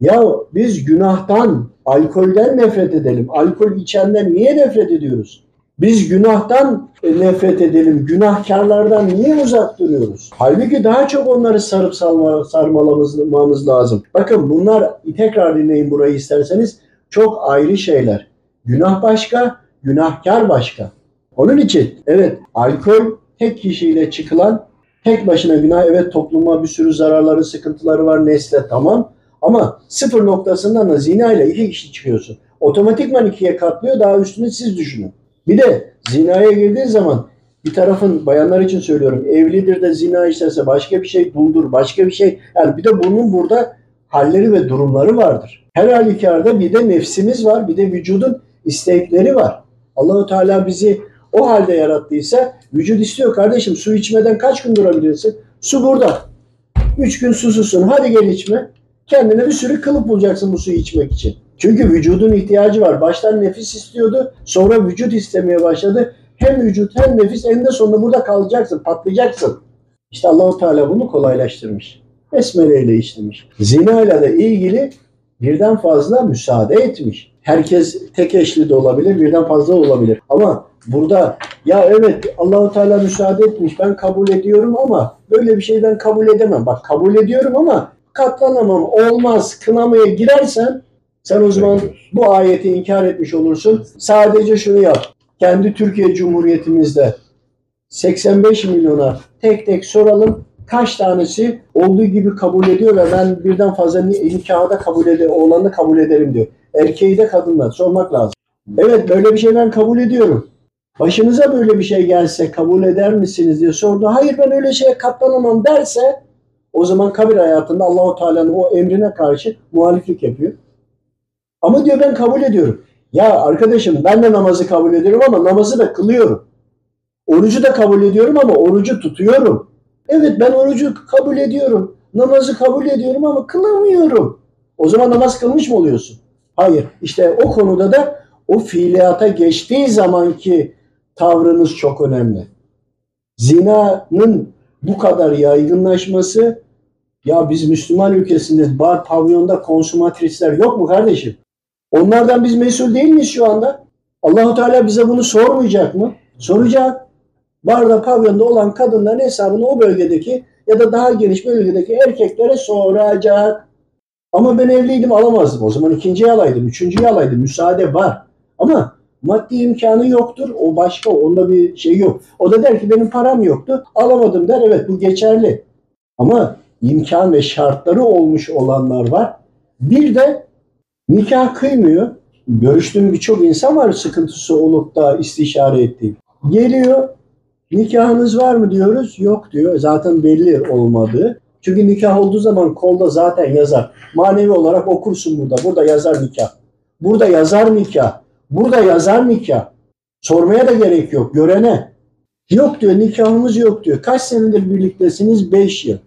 Ya biz günahtan, alkolden nefret edelim. Alkol içenden niye nefret ediyoruz? Biz günahtan e, nefret edelim, günahkarlardan niye uzak duruyoruz? Halbuki daha çok onları sarıp sarma, sarmalamamız lazım. Bakın bunlar tekrar dinleyin burayı isterseniz çok ayrı şeyler. Günah başka, günahkar başka. Onun için evet alkol tek kişiyle çıkılan tek başına günah evet topluma bir sürü zararları, sıkıntıları var nesle tamam. Ama sıfır noktasından da zina ile iki kişi çıkıyorsun. Otomatikman ikiye katlıyor daha üstüne siz düşünün. Bir de zinaya girdiğin zaman bir tarafın bayanlar için söylüyorum evlidir de zina işlerse başka bir şey duldur başka bir şey yani bir de bunun burada halleri ve durumları vardır. Her halükarda bir de nefsimiz var bir de vücudun istekleri var. Allahu Teala bizi o halde yarattıysa vücut istiyor kardeşim su içmeden kaç gün durabilirsin? Su burada. Üç gün susuzsun hadi gel içme. Kendine bir sürü kılıp bulacaksın bu suyu içmek için. Çünkü vücudun ihtiyacı var. Baştan nefis istiyordu. Sonra vücut istemeye başladı. Hem vücut hem nefis eninde sonunda burada kalacaksın. Patlayacaksın. İşte Allahu Teala bunu kolaylaştırmış. Besmele ile işlemiş. Zina ile de ilgili birden fazla müsaade etmiş. Herkes tek eşli de olabilir, birden fazla olabilir. Ama burada ya evet Allahu Teala müsaade etmiş ben kabul ediyorum ama böyle bir şey ben kabul edemem. Bak kabul ediyorum ama katlanamam, olmaz, kınamaya girersen sen o zaman bu ayeti inkar etmiş olursun. Sadece şunu yap. Kendi Türkiye Cumhuriyetimizde 85 milyona tek tek soralım. Kaç tanesi olduğu gibi kabul ediyor ve ben birden fazla ni- nikahı da kabul ederim, oğlanı kabul ederim diyor. Erkeği de kadınla sormak lazım. Evet böyle bir şey ben kabul ediyorum. Başınıza böyle bir şey gelse kabul eder misiniz diye sordu. Hayır ben öyle şeye katlanamam derse o zaman kabir hayatında Allahu Teala'nın o emrine karşı muhaliflik yapıyor. Ama diyor ben kabul ediyorum. Ya arkadaşım ben de namazı kabul ediyorum ama namazı da kılıyorum. Orucu da kabul ediyorum ama orucu tutuyorum. Evet ben orucu kabul ediyorum. Namazı kabul ediyorum ama kılamıyorum. O zaman namaz kılmış mı oluyorsun? Hayır. İşte o konuda da o fiiliyata geçtiği zamanki tavrınız çok önemli. Zinanın bu kadar yaygınlaşması ya biz Müslüman ülkesindeyiz. Bar pavyonda konsumatrisler yok mu kardeşim? Onlardan biz mesul değil miyiz şu anda? Allahu Teala bize bunu sormayacak mı? Soracak. Barda pavyonda olan kadınların hesabını o bölgedeki ya da daha geniş bölgedeki erkeklere soracak. Ama ben evliydim alamazdım. O zaman ikinciyi alaydım, üçüncüyü alaydım. Müsaade var. Ama maddi imkanı yoktur. O başka, onda bir şey yok. O da der ki benim param yoktu. Alamadım der. Evet bu geçerli. Ama imkan ve şartları olmuş olanlar var. Bir de nikah kıymıyor. Görüştüğüm birçok insan var sıkıntısı olup da istişare ettiğim. Geliyor, nikahınız var mı diyoruz. Yok diyor. Zaten belli olmadığı. Çünkü nikah olduğu zaman kolda zaten yazar. Manevi olarak okursun burada. Burada yazar nikah. Burada yazar nikah. Burada yazar nikah. Sormaya da gerek yok. Görene. Yok diyor nikahımız yok diyor. Kaç senedir birliktesiniz? 5 yıl.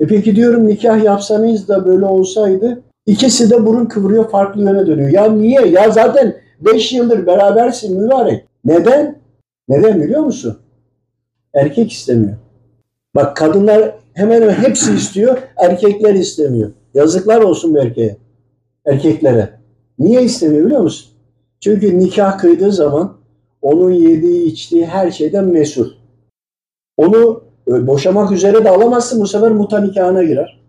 E peki diyorum nikah yapsanız da böyle olsaydı ikisi de burun kıvırıyor farklı yöne dönüyor. Ya niye? Ya zaten 5 yıldır berabersin mübarek. Neden? Neden biliyor musun? Erkek istemiyor. Bak kadınlar hemen hemen hepsi istiyor, erkekler istemiyor. Yazıklar olsun bu erkeğe. Erkeklere. Niye istemiyor biliyor musun? Çünkü nikah kıydığı zaman onun yediği içtiği her şeyden mesul. Onu e, boşamak üzere de alamazsın bu sefer muta nikahına girer.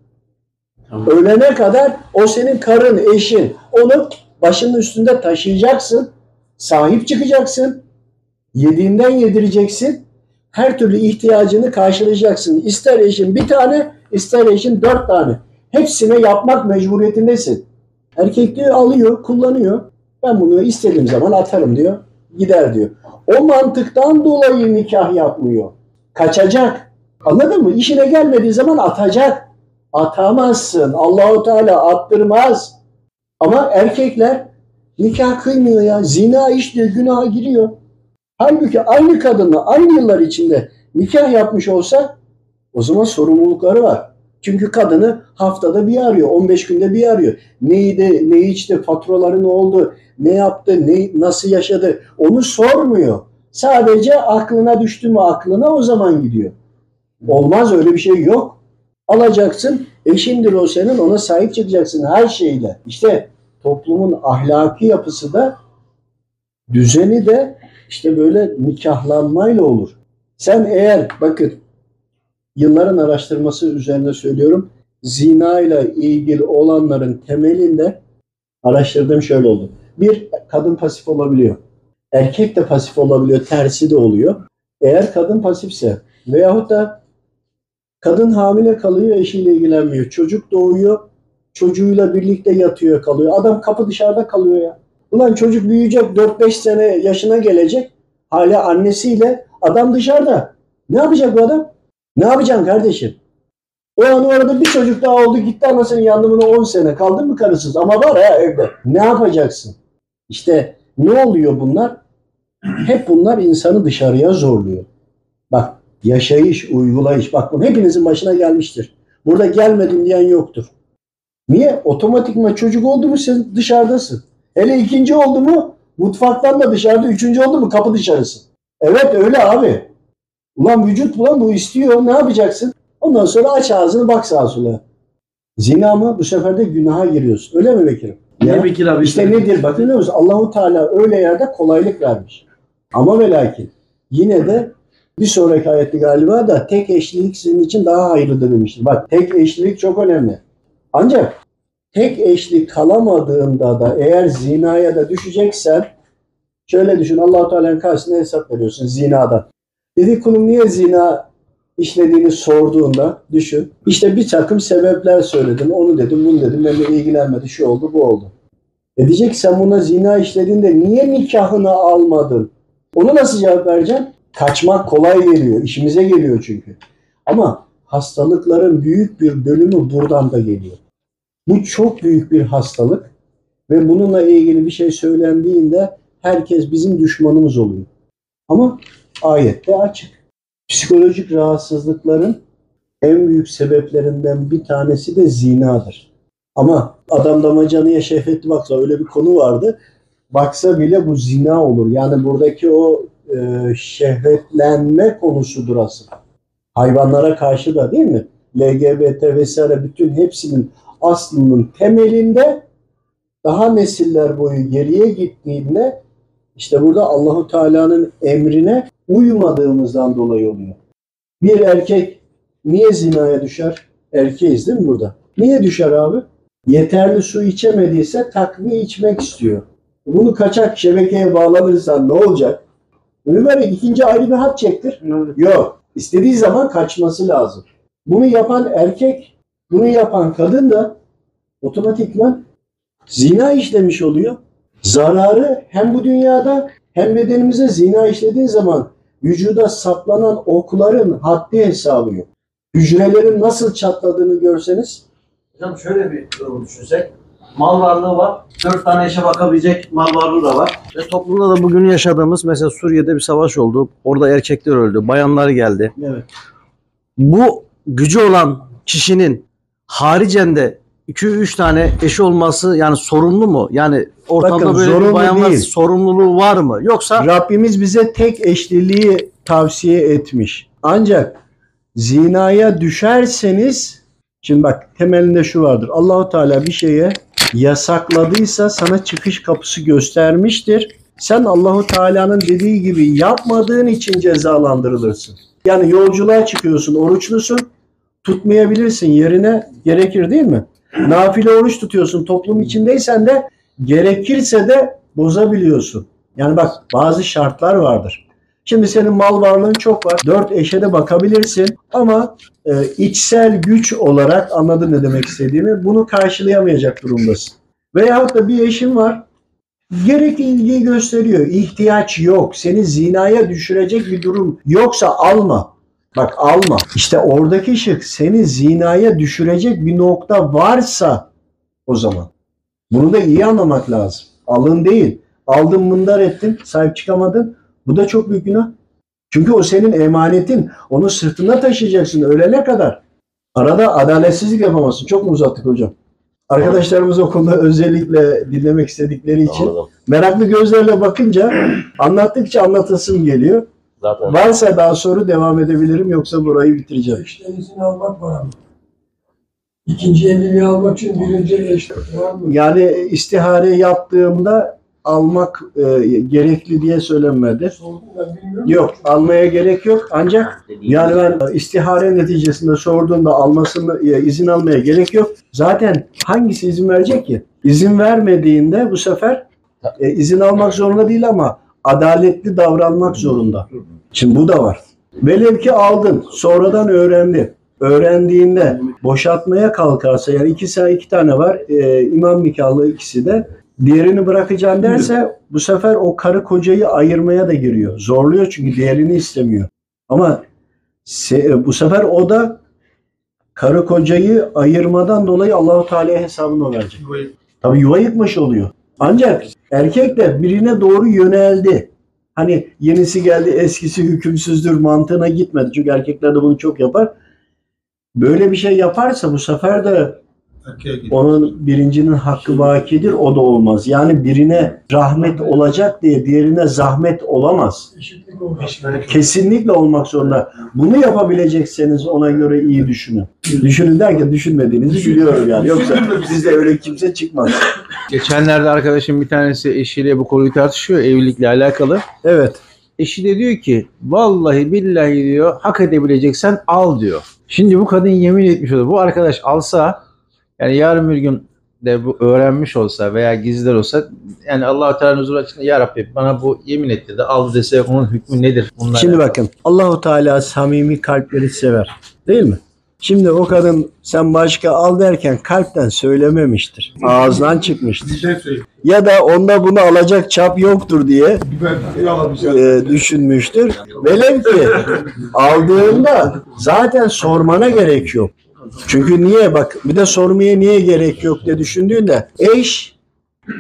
Ölene kadar o senin karın, eşin. Onu başının üstünde taşıyacaksın. Sahip çıkacaksın. Yediğinden yedireceksin. Her türlü ihtiyacını karşılayacaksın. İster eşin bir tane, ister eşin dört tane. Hepsine yapmak mecburiyetindesin. Erkek diyor alıyor, kullanıyor. Ben bunu istediğim zaman atarım diyor. Gider diyor. O mantıktan dolayı nikah yapmıyor. Kaçacak. Anladın mı? İşine gelmediği zaman atacak. Atamazsın. Allahu Teala attırmaz. Ama erkekler nikah kıymıyor ya. Zina işliyor, günaha giriyor. Halbuki aynı kadınla aynı yıllar içinde nikah yapmış olsa o zaman sorumlulukları var. Çünkü kadını haftada bir arıyor, 15 günde bir arıyor. Neydi, ne içti, faturaları ne oldu, ne yaptı, ne, nasıl yaşadı onu sormuyor. Sadece aklına düştü mü aklına o zaman gidiyor. Olmaz öyle bir şey yok. Alacaksın, eşindir o senin, ona sahip çıkacaksın her şeyle. İşte toplumun ahlaki yapısı da düzeni de işte böyle nikahlanmayla olur. Sen eğer bakın yılların araştırması üzerine söylüyorum. Zina ile ilgili olanların temelinde araştırdığım şöyle oldu. Bir, kadın pasif olabiliyor. Erkek de pasif olabiliyor, tersi de oluyor. Eğer kadın pasifse veyahut da kadın hamile kalıyor, eşiyle ilgilenmiyor. Çocuk doğuyor, çocuğuyla birlikte yatıyor kalıyor. Adam kapı dışarıda kalıyor ya. Ulan çocuk büyüyecek 4-5 sene yaşına gelecek. Hala annesiyle adam dışarıda. Ne yapacak bu adam? Ne yapacaksın kardeşim? O an orada bir çocuk daha oldu gitti anasının yanında 10 sene kaldın mı karısız? Ama var ha evde. Ne yapacaksın? İşte ne oluyor bunlar? Hep bunlar insanı dışarıya zorluyor. Bak yaşayış, uygulayış. Bak bu hepinizin başına gelmiştir. Burada gelmedim diyen yoktur. Niye? Otomatikman çocuk oldu mu sen dışarıdasın. Hele ikinci oldu mu mutfaktan da dışarıda, üçüncü oldu mu kapı dışarısı. Evet öyle abi. Ulan vücut ulan bu istiyor ne yapacaksın? Ondan sonra aç ağzını bak sağa sola. Zina mı? Bu sefer de günaha giriyorsun. Öyle mi Bekir'im? Ne Ya, Bekir abi? İşte nedir? Bakın biliyor musun? Allahu Teala öyle yerde kolaylık vermiş. Ama ve lakin yine de bir sonraki ayette galiba da tek eşlilik sizin için daha hayırlıdır demiştir. Bak tek eşlilik çok önemli. Ancak tek eşlik kalamadığında da eğer zinaya da düşeceksen şöyle düşün Allah Teala'nın karşısında hesap veriyorsun zinadan. Dedi kulum niye zina işlediğini sorduğunda düşün. İşte bir takım sebepler söyledim. Onu dedim, bunu dedim. Benimle ilgilenmedi. Şu oldu, bu oldu. E diyecek sen buna zina işlediğinde niye nikahını almadın? Onu nasıl cevap vereceksin? Kaçmak kolay geliyor. işimize geliyor çünkü. Ama hastalıkların büyük bir bölümü buradan da geliyor. Bu çok büyük bir hastalık ve bununla ilgili bir şey söylendiğinde herkes bizim düşmanımız oluyor. Ama ayette açık. Psikolojik rahatsızlıkların en büyük sebeplerinden bir tanesi de zinadır. Ama adam damacanıya şehvetli baksa öyle bir konu vardı. Baksa bile bu zina olur. Yani buradaki o e, şehvetlenme konusudur asıl. Hayvanlara karşı da değil mi? LGBT vesaire bütün hepsinin aslının temelinde daha nesiller boyu geriye gittiğinde işte burada Allahu Teala'nın emrine uymadığımızdan dolayı oluyor. Bir erkek niye zinaya düşer? Erkeğiz değil mi burada? Niye düşer abi? Yeterli su içemediyse takviye içmek istiyor. Bunu kaçak şebekeye bağlanırsan ne olacak? Mübarek ikinci ayrı bir hat çektir. Yok. İstediği zaman kaçması lazım. Bunu yapan erkek, bunu yapan kadın da otomatikman zina işlemiş oluyor. Zararı hem bu dünyada hem bedenimize zina işlediğin zaman vücuda saplanan okların haddi hesabı yok. Hücrelerin nasıl çatladığını görseniz Hocam şöyle bir durum düşünsek. Mal varlığı var. Dört tane işe bakabilecek mal varlığı da var. Ve toplumda da bugün yaşadığımız mesela Suriye'de bir savaş oldu. Orada erkekler öldü. Bayanlar geldi. evet. Bu gücü olan kişinin haricen de 2-3 tane eşi olması yani sorumlu mu? Yani ortamda Bakın, böyle bir bayanlar değil. sorumluluğu var mı? Yoksa Rabbimiz bize tek eşliliği tavsiye etmiş. Ancak zinaya düşerseniz şimdi bak temelinde şu vardır. Allahu Teala bir şeye yasakladıysa sana çıkış kapısı göstermiştir. Sen Allahu Teala'nın dediği gibi yapmadığın için cezalandırılırsın. Yani yolculuğa çıkıyorsun, oruçlusun, tutmayabilirsin yerine gerekir değil mi? Nafile oruç tutuyorsun, toplum içindeysen de gerekirse de bozabiliyorsun. Yani bak bazı şartlar vardır. Şimdi senin mal varlığın çok var. Dört eşe de bakabilirsin ama e, içsel güç olarak anladın ne demek istediğimi bunu karşılayamayacak durumdasın. Veyahut da bir eşin var gerekli ilgiyi gösteriyor. İhtiyaç yok. Seni zinaya düşürecek bir durum yoksa alma. Bak alma. İşte oradaki şık seni zinaya düşürecek bir nokta varsa o zaman. Bunu da iyi anlamak lazım. Alın değil. Aldın mındar ettin, sahip çıkamadın. Bu da çok büyük günah. Çünkü o senin emanetin. Onu sırtında taşıyacaksın ölene kadar. Arada adaletsizlik yapamazsın. Çok mu uzattık hocam? Arkadaşlarımız o konuda özellikle dinlemek istedikleri için Anladım. meraklı gözlerle bakınca anlattıkça anlatasım geliyor. Zaten Varsa daha soru devam edebilirim yoksa burayı bitireceğim. Eşten izin almak var ama. İkinci evliliği almak için birinci eş var mı? Yani istihare yaptığımda almak e, gerekli diye söylenmedi. Sordum ben bilmiyorum. Yok almaya gerek yok ancak yani ben istihare neticesinde sorduğumda almasını e, izin almaya gerek yok. Zaten hangisi izin verecek ki? İzin vermediğinde bu sefer e, izin almak zorunda değil ama adaletli davranmak zorunda. Şimdi bu da var. Velev ki aldın, sonradan öğrendi. Öğrendiğinde boşaltmaya kalkarsa yani iki, iki tane var, e, imam nikahlı ikisi de. Diğerini bırakacaksın derse bu sefer o karı kocayı ayırmaya da giriyor. Zorluyor çünkü diğerini istemiyor. Ama se- bu sefer o da karı kocayı ayırmadan dolayı Allahu Teala'ya hesabını verecek. Tabii yuva yıkmış oluyor. Ancak erkek de birine doğru yöneldi. Hani yenisi geldi eskisi hükümsüzdür mantığına gitmedi. Çünkü erkekler de bunu çok yapar. Böyle bir şey yaparsa bu sefer de onun birincinin hakkı vakidir o da olmaz. Yani birine rahmet olacak diye diğerine zahmet olamaz. Kesinlikle olmak zorunda. Bunu yapabilecekseniz ona göre iyi düşünün. Düşünün derken düşünmediğinizi biliyorum yani. Yoksa bizde öyle kimse çıkmaz. Geçenlerde arkadaşım bir tanesi eşiyle bu konuyu tartışıyor evlilikle alakalı. Evet. Eşi de diyor ki vallahi billahi diyor hak edebileceksen al diyor. Şimdi bu kadın yemin etmiş oluyor. Bu arkadaş alsa yani yarın bir gün de bu öğrenmiş olsa veya gizler olsa yani Allah-u Teala'nın huzuru açısından ya Rabbi bana bu yemin etti de al dese onun hükmü nedir? Bunlar Şimdi bakın Allahu Teala samimi kalpleri sever. Değil mi? Şimdi o kadın sen başka al derken kalpten söylememiştir. Ağızdan çıkmıştır. Ya da onda bunu alacak çap yoktur diye e, düşünmüştür. Velev ki aldığında zaten sormana gerek yok. Çünkü niye bak bir de sormaya niye gerek yok diye düşündüğünde eş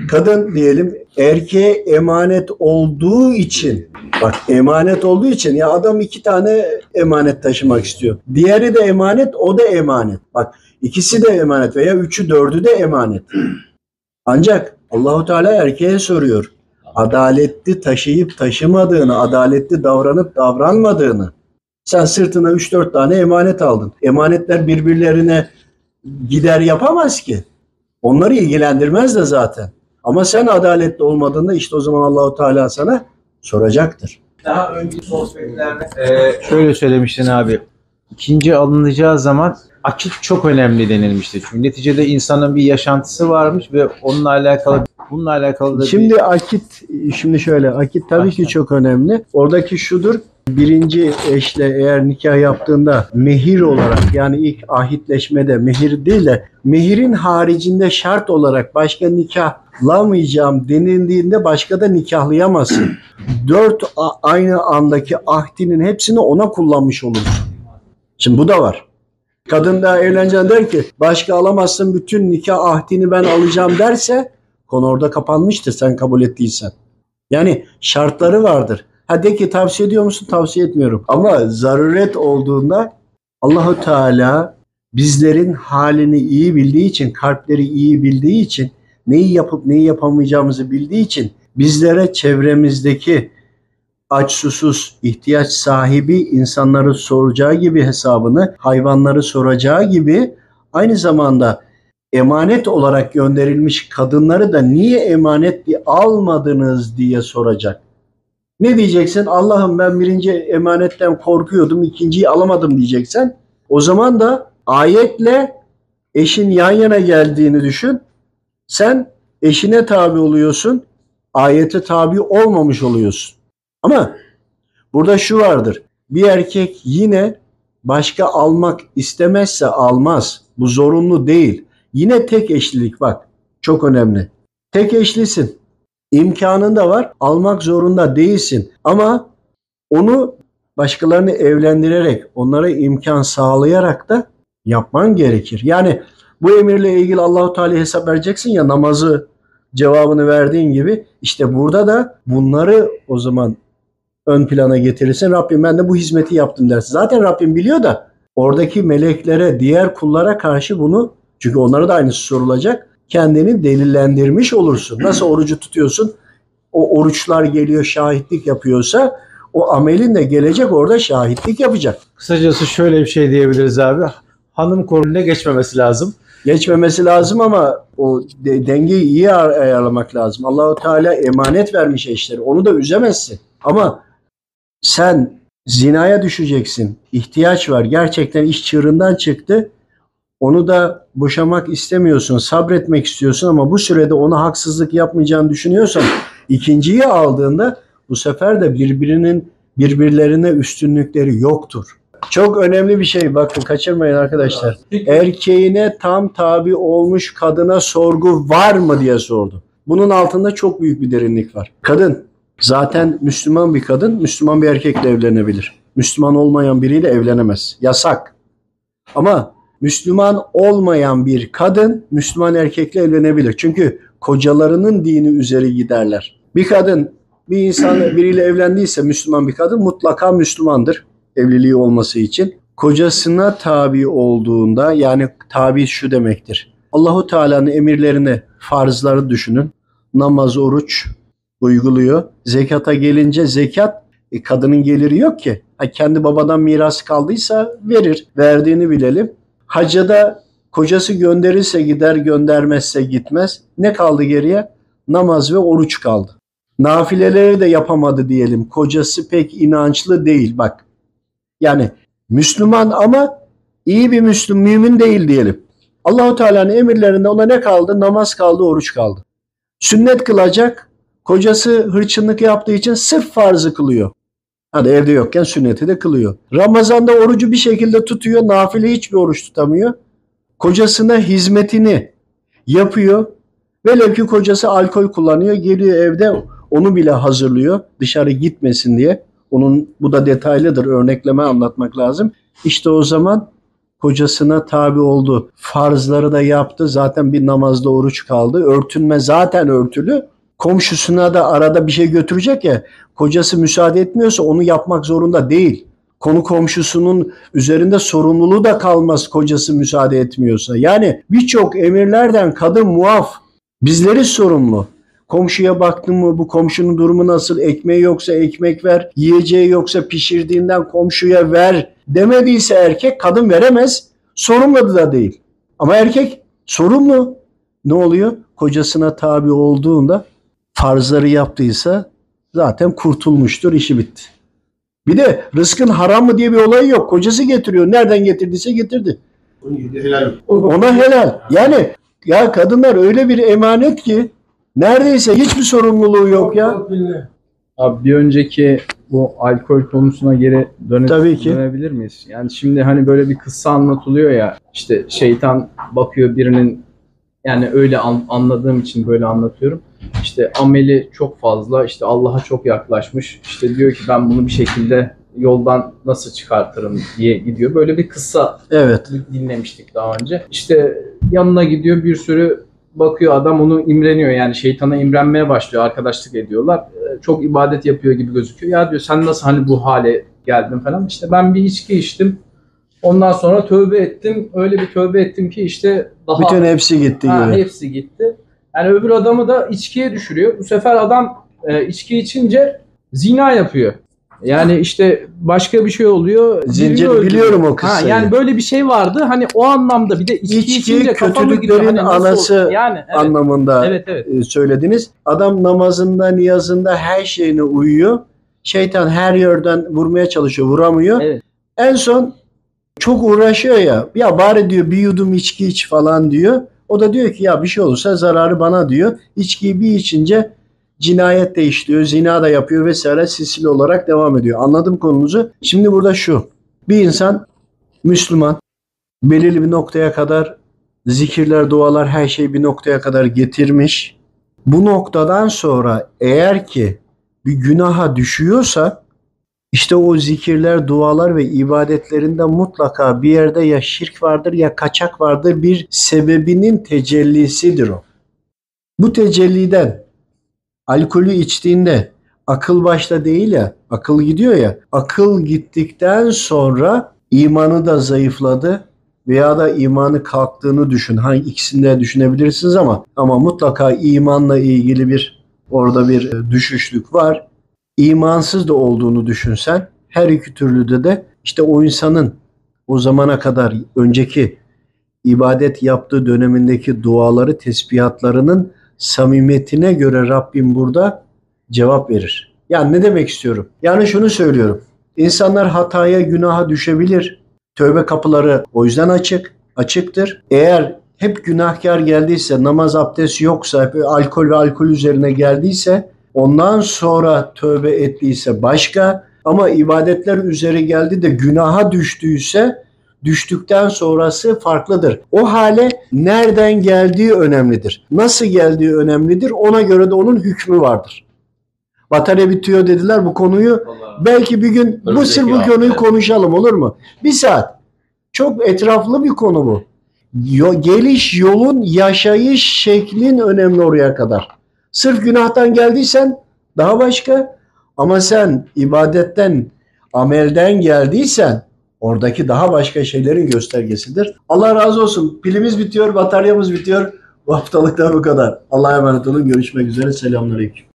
kadın diyelim erkeğe emanet olduğu için bak emanet olduğu için ya adam iki tane emanet taşımak istiyor. Diğeri de emanet o da emanet. Bak ikisi de emanet veya üçü dördü de emanet. Ancak Allahu Teala erkeğe soruyor. Adaletli taşıyıp taşımadığını, adaletli davranıp davranmadığını. Sen sırtına 3-4 tane emanet aldın. Emanetler birbirlerine gider yapamaz ki. Onları ilgilendirmez de zaten. Ama sen adaletli olmadığında işte o zaman Allahu Teala sana soracaktır. Daha önceki sohbetlerde Şöyle söylemiştin abi. İkinci alınacağı zaman akit çok önemli denilmişti. Çünkü neticede insanın bir yaşantısı varmış ve onunla alakalı bununla alakalı da bir- Şimdi akit, şimdi şöyle akit tabii ki Başla. çok önemli. Oradaki şudur, birinci eşle eğer nikah yaptığında mehir olarak yani ilk ahitleşmede mehir değil de mehirin haricinde şart olarak başka nikahlamayacağım denildiğinde başka da nikahlayamazsın. Dört aynı andaki ahdinin hepsini ona kullanmış olursun. Şimdi bu da var. Kadın da evleneceğim der ki başka alamazsın bütün nikah ahdini ben alacağım derse konu orada kapanmıştır sen kabul ettiysen. Yani şartları vardır. Ha de ki tavsiye ediyor musun? Tavsiye etmiyorum. Ama zaruret olduğunda Allahu Teala bizlerin halini iyi bildiği için, kalpleri iyi bildiği için, neyi yapıp neyi yapamayacağımızı bildiği için bizlere çevremizdeki aç susuz, ihtiyaç sahibi insanları soracağı gibi hesabını, hayvanları soracağı gibi aynı zamanda emanet olarak gönderilmiş kadınları da niye emanet diye almadınız diye soracak. Ne diyeceksin? Allah'ım ben birinci emanetten korkuyordum, ikinciyi alamadım diyeceksen. O zaman da ayetle eşin yan yana geldiğini düşün. Sen eşine tabi oluyorsun, ayete tabi olmamış oluyorsun. Ama burada şu vardır. Bir erkek yine başka almak istemezse almaz. Bu zorunlu değil. Yine tek eşlilik bak. Çok önemli. Tek eşlisin. İmkanın da var. Almak zorunda değilsin. Ama onu başkalarını evlendirerek, onlara imkan sağlayarak da yapman gerekir. Yani bu emirle ilgili Allahu Teala hesap vereceksin ya namazı cevabını verdiğin gibi işte burada da bunları o zaman ön plana getirirsin. Rabbim ben de bu hizmeti yaptım dersin. Zaten Rabbim biliyor da oradaki meleklere, diğer kullara karşı bunu çünkü onlara da aynısı sorulacak. Kendini delillendirmiş olursun. Nasıl orucu tutuyorsun? O oruçlar geliyor şahitlik yapıyorsa o amelin de gelecek orada şahitlik yapacak. Kısacası şöyle bir şey diyebiliriz abi. Hanım konumuna geçmemesi lazım. Geçmemesi lazım ama o de- dengeyi iyi ay- ayarlamak lazım. Allahu Teala emanet vermiş eşleri. Onu da üzemezsin. Ama sen zinaya düşeceksin. İhtiyaç var. Gerçekten iş çığırından çıktı. Onu da boşamak istemiyorsun, sabretmek istiyorsun ama bu sürede ona haksızlık yapmayacağını düşünüyorsan ikinciyi aldığında bu sefer de birbirinin birbirlerine üstünlükleri yoktur. Çok önemli bir şey bakın kaçırmayın arkadaşlar. Erkeğine tam tabi olmuş kadına sorgu var mı diye sordu. Bunun altında çok büyük bir derinlik var. Kadın zaten Müslüman bir kadın Müslüman bir erkekle evlenebilir. Müslüman olmayan biriyle evlenemez. Yasak. Ama Müslüman olmayan bir kadın Müslüman erkekle evlenebilir. Çünkü kocalarının dini üzeri giderler. Bir kadın bir insan biriyle evlendiyse Müslüman bir kadın mutlaka Müslümandır evliliği olması için. Kocasına tabi olduğunda yani tabi şu demektir. Allahu Teala'nın emirlerini, farzları düşünün. Namaz, oruç uyguluyor. Zekata gelince zekat e, kadının geliri yok ki. Ha, kendi babadan miras kaldıysa verir. Verdiğini bilelim. Hacca da kocası gönderirse gider göndermezse gitmez. Ne kaldı geriye? Namaz ve oruç kaldı. Nafileleri de yapamadı diyelim. Kocası pek inançlı değil bak. Yani Müslüman ama iyi bir Müslüm mümin değil diyelim. Allahu Teala'nın emirlerinde ona ne kaldı? Namaz kaldı, oruç kaldı. Sünnet kılacak. Kocası hırçınlık yaptığı için sırf farzı kılıyor. Hani evde yokken sünneti de kılıyor. Ramazanda orucu bir şekilde tutuyor. Nafile hiçbir oruç tutamıyor. Kocasına hizmetini yapıyor. Velev ki kocası alkol kullanıyor. Geliyor evde onu bile hazırlıyor. Dışarı gitmesin diye. Onun bu da detaylıdır. Örnekleme anlatmak lazım. İşte o zaman kocasına tabi oldu. Farzları da yaptı. Zaten bir namazda oruç kaldı. Örtünme zaten örtülü. Komşusuna da arada bir şey götürecek ya. Kocası müsaade etmiyorsa onu yapmak zorunda değil. Konu komşusunun üzerinde sorumluluğu da kalmaz kocası müsaade etmiyorsa. Yani birçok emirlerden kadın muaf. Bizleri sorumlu. Komşuya baktın mı bu komşunun durumu nasıl? Ekmeği yoksa ekmek ver. Yiyeceği yoksa pişirdiğinden komşuya ver. Demediyse erkek kadın veremez. Sorumlu da değil. Ama erkek sorumlu. Ne oluyor? Kocasına tabi olduğunda farzları yaptıysa zaten kurtulmuştur, işi bitti. Bir de rızkın haram mı diye bir olay yok. Kocası getiriyor. Nereden getirdiyse getirdi. Ona helal. Yani ya kadınlar öyle bir emanet ki neredeyse hiçbir sorumluluğu yok ya. Abi bir önceki bu alkol konusuna geri döne Tabii ki. dönebilir miyiz? Yani şimdi hani böyle bir kıssa anlatılıyor ya işte şeytan bakıyor birinin yani öyle an- anladığım için böyle anlatıyorum. İşte ameli çok fazla işte Allah'a çok yaklaşmış. İşte diyor ki ben bunu bir şekilde yoldan nasıl çıkartırım diye gidiyor. Böyle bir kıssa Evet. dinlemiştik daha önce. İşte yanına gidiyor bir sürü bakıyor adam onu imreniyor yani şeytana imrenmeye başlıyor arkadaşlık ediyorlar. Ee, Çok ibadet yapıyor gibi gözüküyor. Ya diyor sen nasıl hani bu hale geldin falan. İşte ben bir içki içtim. Ondan sonra tövbe ettim. Öyle bir tövbe ettim ki işte daha Bütün hepsi gitti Ha, gibi. hepsi gitti. Yani öbür adamı da içkiye düşürüyor. Bu sefer adam e, içki içince zina yapıyor. Yani işte başka bir şey oluyor. öldürüyor. biliyorum o Ha, kıssayı. yani böyle bir şey vardı. Hani o anlamda bir de içki, İçki içince gidiyor? kötülüklerin Hani anası olur? yani evet. anlamında Evet evet. e, söylediniz. Adam namazında, niyazında her şeyine uyuyor. Şeytan her yerden vurmaya çalışıyor, vuramıyor. Evet. En son çok uğraşıyor ya. Ya bari diyor bir yudum içki iç falan diyor. O da diyor ki ya bir şey olursa zararı bana diyor. İçkiyi bir içince cinayet de işliyor, zina da yapıyor vesaire silsile olarak devam ediyor. Anladım konunuzu. Şimdi burada şu. Bir insan Müslüman belirli bir noktaya kadar zikirler, dualar her şeyi bir noktaya kadar getirmiş. Bu noktadan sonra eğer ki bir günaha düşüyorsa işte o zikirler, dualar ve ibadetlerinde mutlaka bir yerde ya şirk vardır ya kaçak vardır bir sebebinin tecellisidir o. Bu tecelliden alkolü içtiğinde akıl başta değil ya, akıl gidiyor ya, akıl gittikten sonra imanı da zayıfladı veya da imanı kalktığını düşün. Hangi ikisini düşünebilirsiniz ama ama mutlaka imanla ilgili bir orada bir e, düşüşlük var. İmansız da olduğunu düşünsen her iki türlüde de işte o insanın o zamana kadar önceki ibadet yaptığı dönemindeki duaları, tesbihatlarının samimiyetine göre Rabbim burada cevap verir. Yani ne demek istiyorum? Yani şunu söylüyorum. İnsanlar hataya, günaha düşebilir. Tövbe kapıları o yüzden açık, açıktır. Eğer hep günahkar geldiyse, namaz abdest yoksa, alkol ve alkol üzerine geldiyse, ondan sonra tövbe ettiyse başka ama ibadetler üzeri geldi de günaha düştüyse düştükten sonrası farklıdır. O hale nereden geldiği önemlidir. Nasıl geldiği önemlidir. Ona göre de onun hükmü vardır. Batarya bitiyor dediler bu konuyu. Belki bir gün bu Önümüzdeki sır bu konuyu konuşalım olur mu? Bir saat. Çok etraflı bir konu bu. Yo- geliş yolun yaşayış şeklin önemli oraya kadar. Sırf günahtan geldiysen daha başka. Ama sen ibadetten, amelden geldiysen oradaki daha başka şeylerin göstergesidir. Allah razı olsun. Pilimiz bitiyor, bataryamız bitiyor. Bu haftalık da bu kadar. Allah'a emanet olun. Görüşmek üzere. Selamünaleyküm.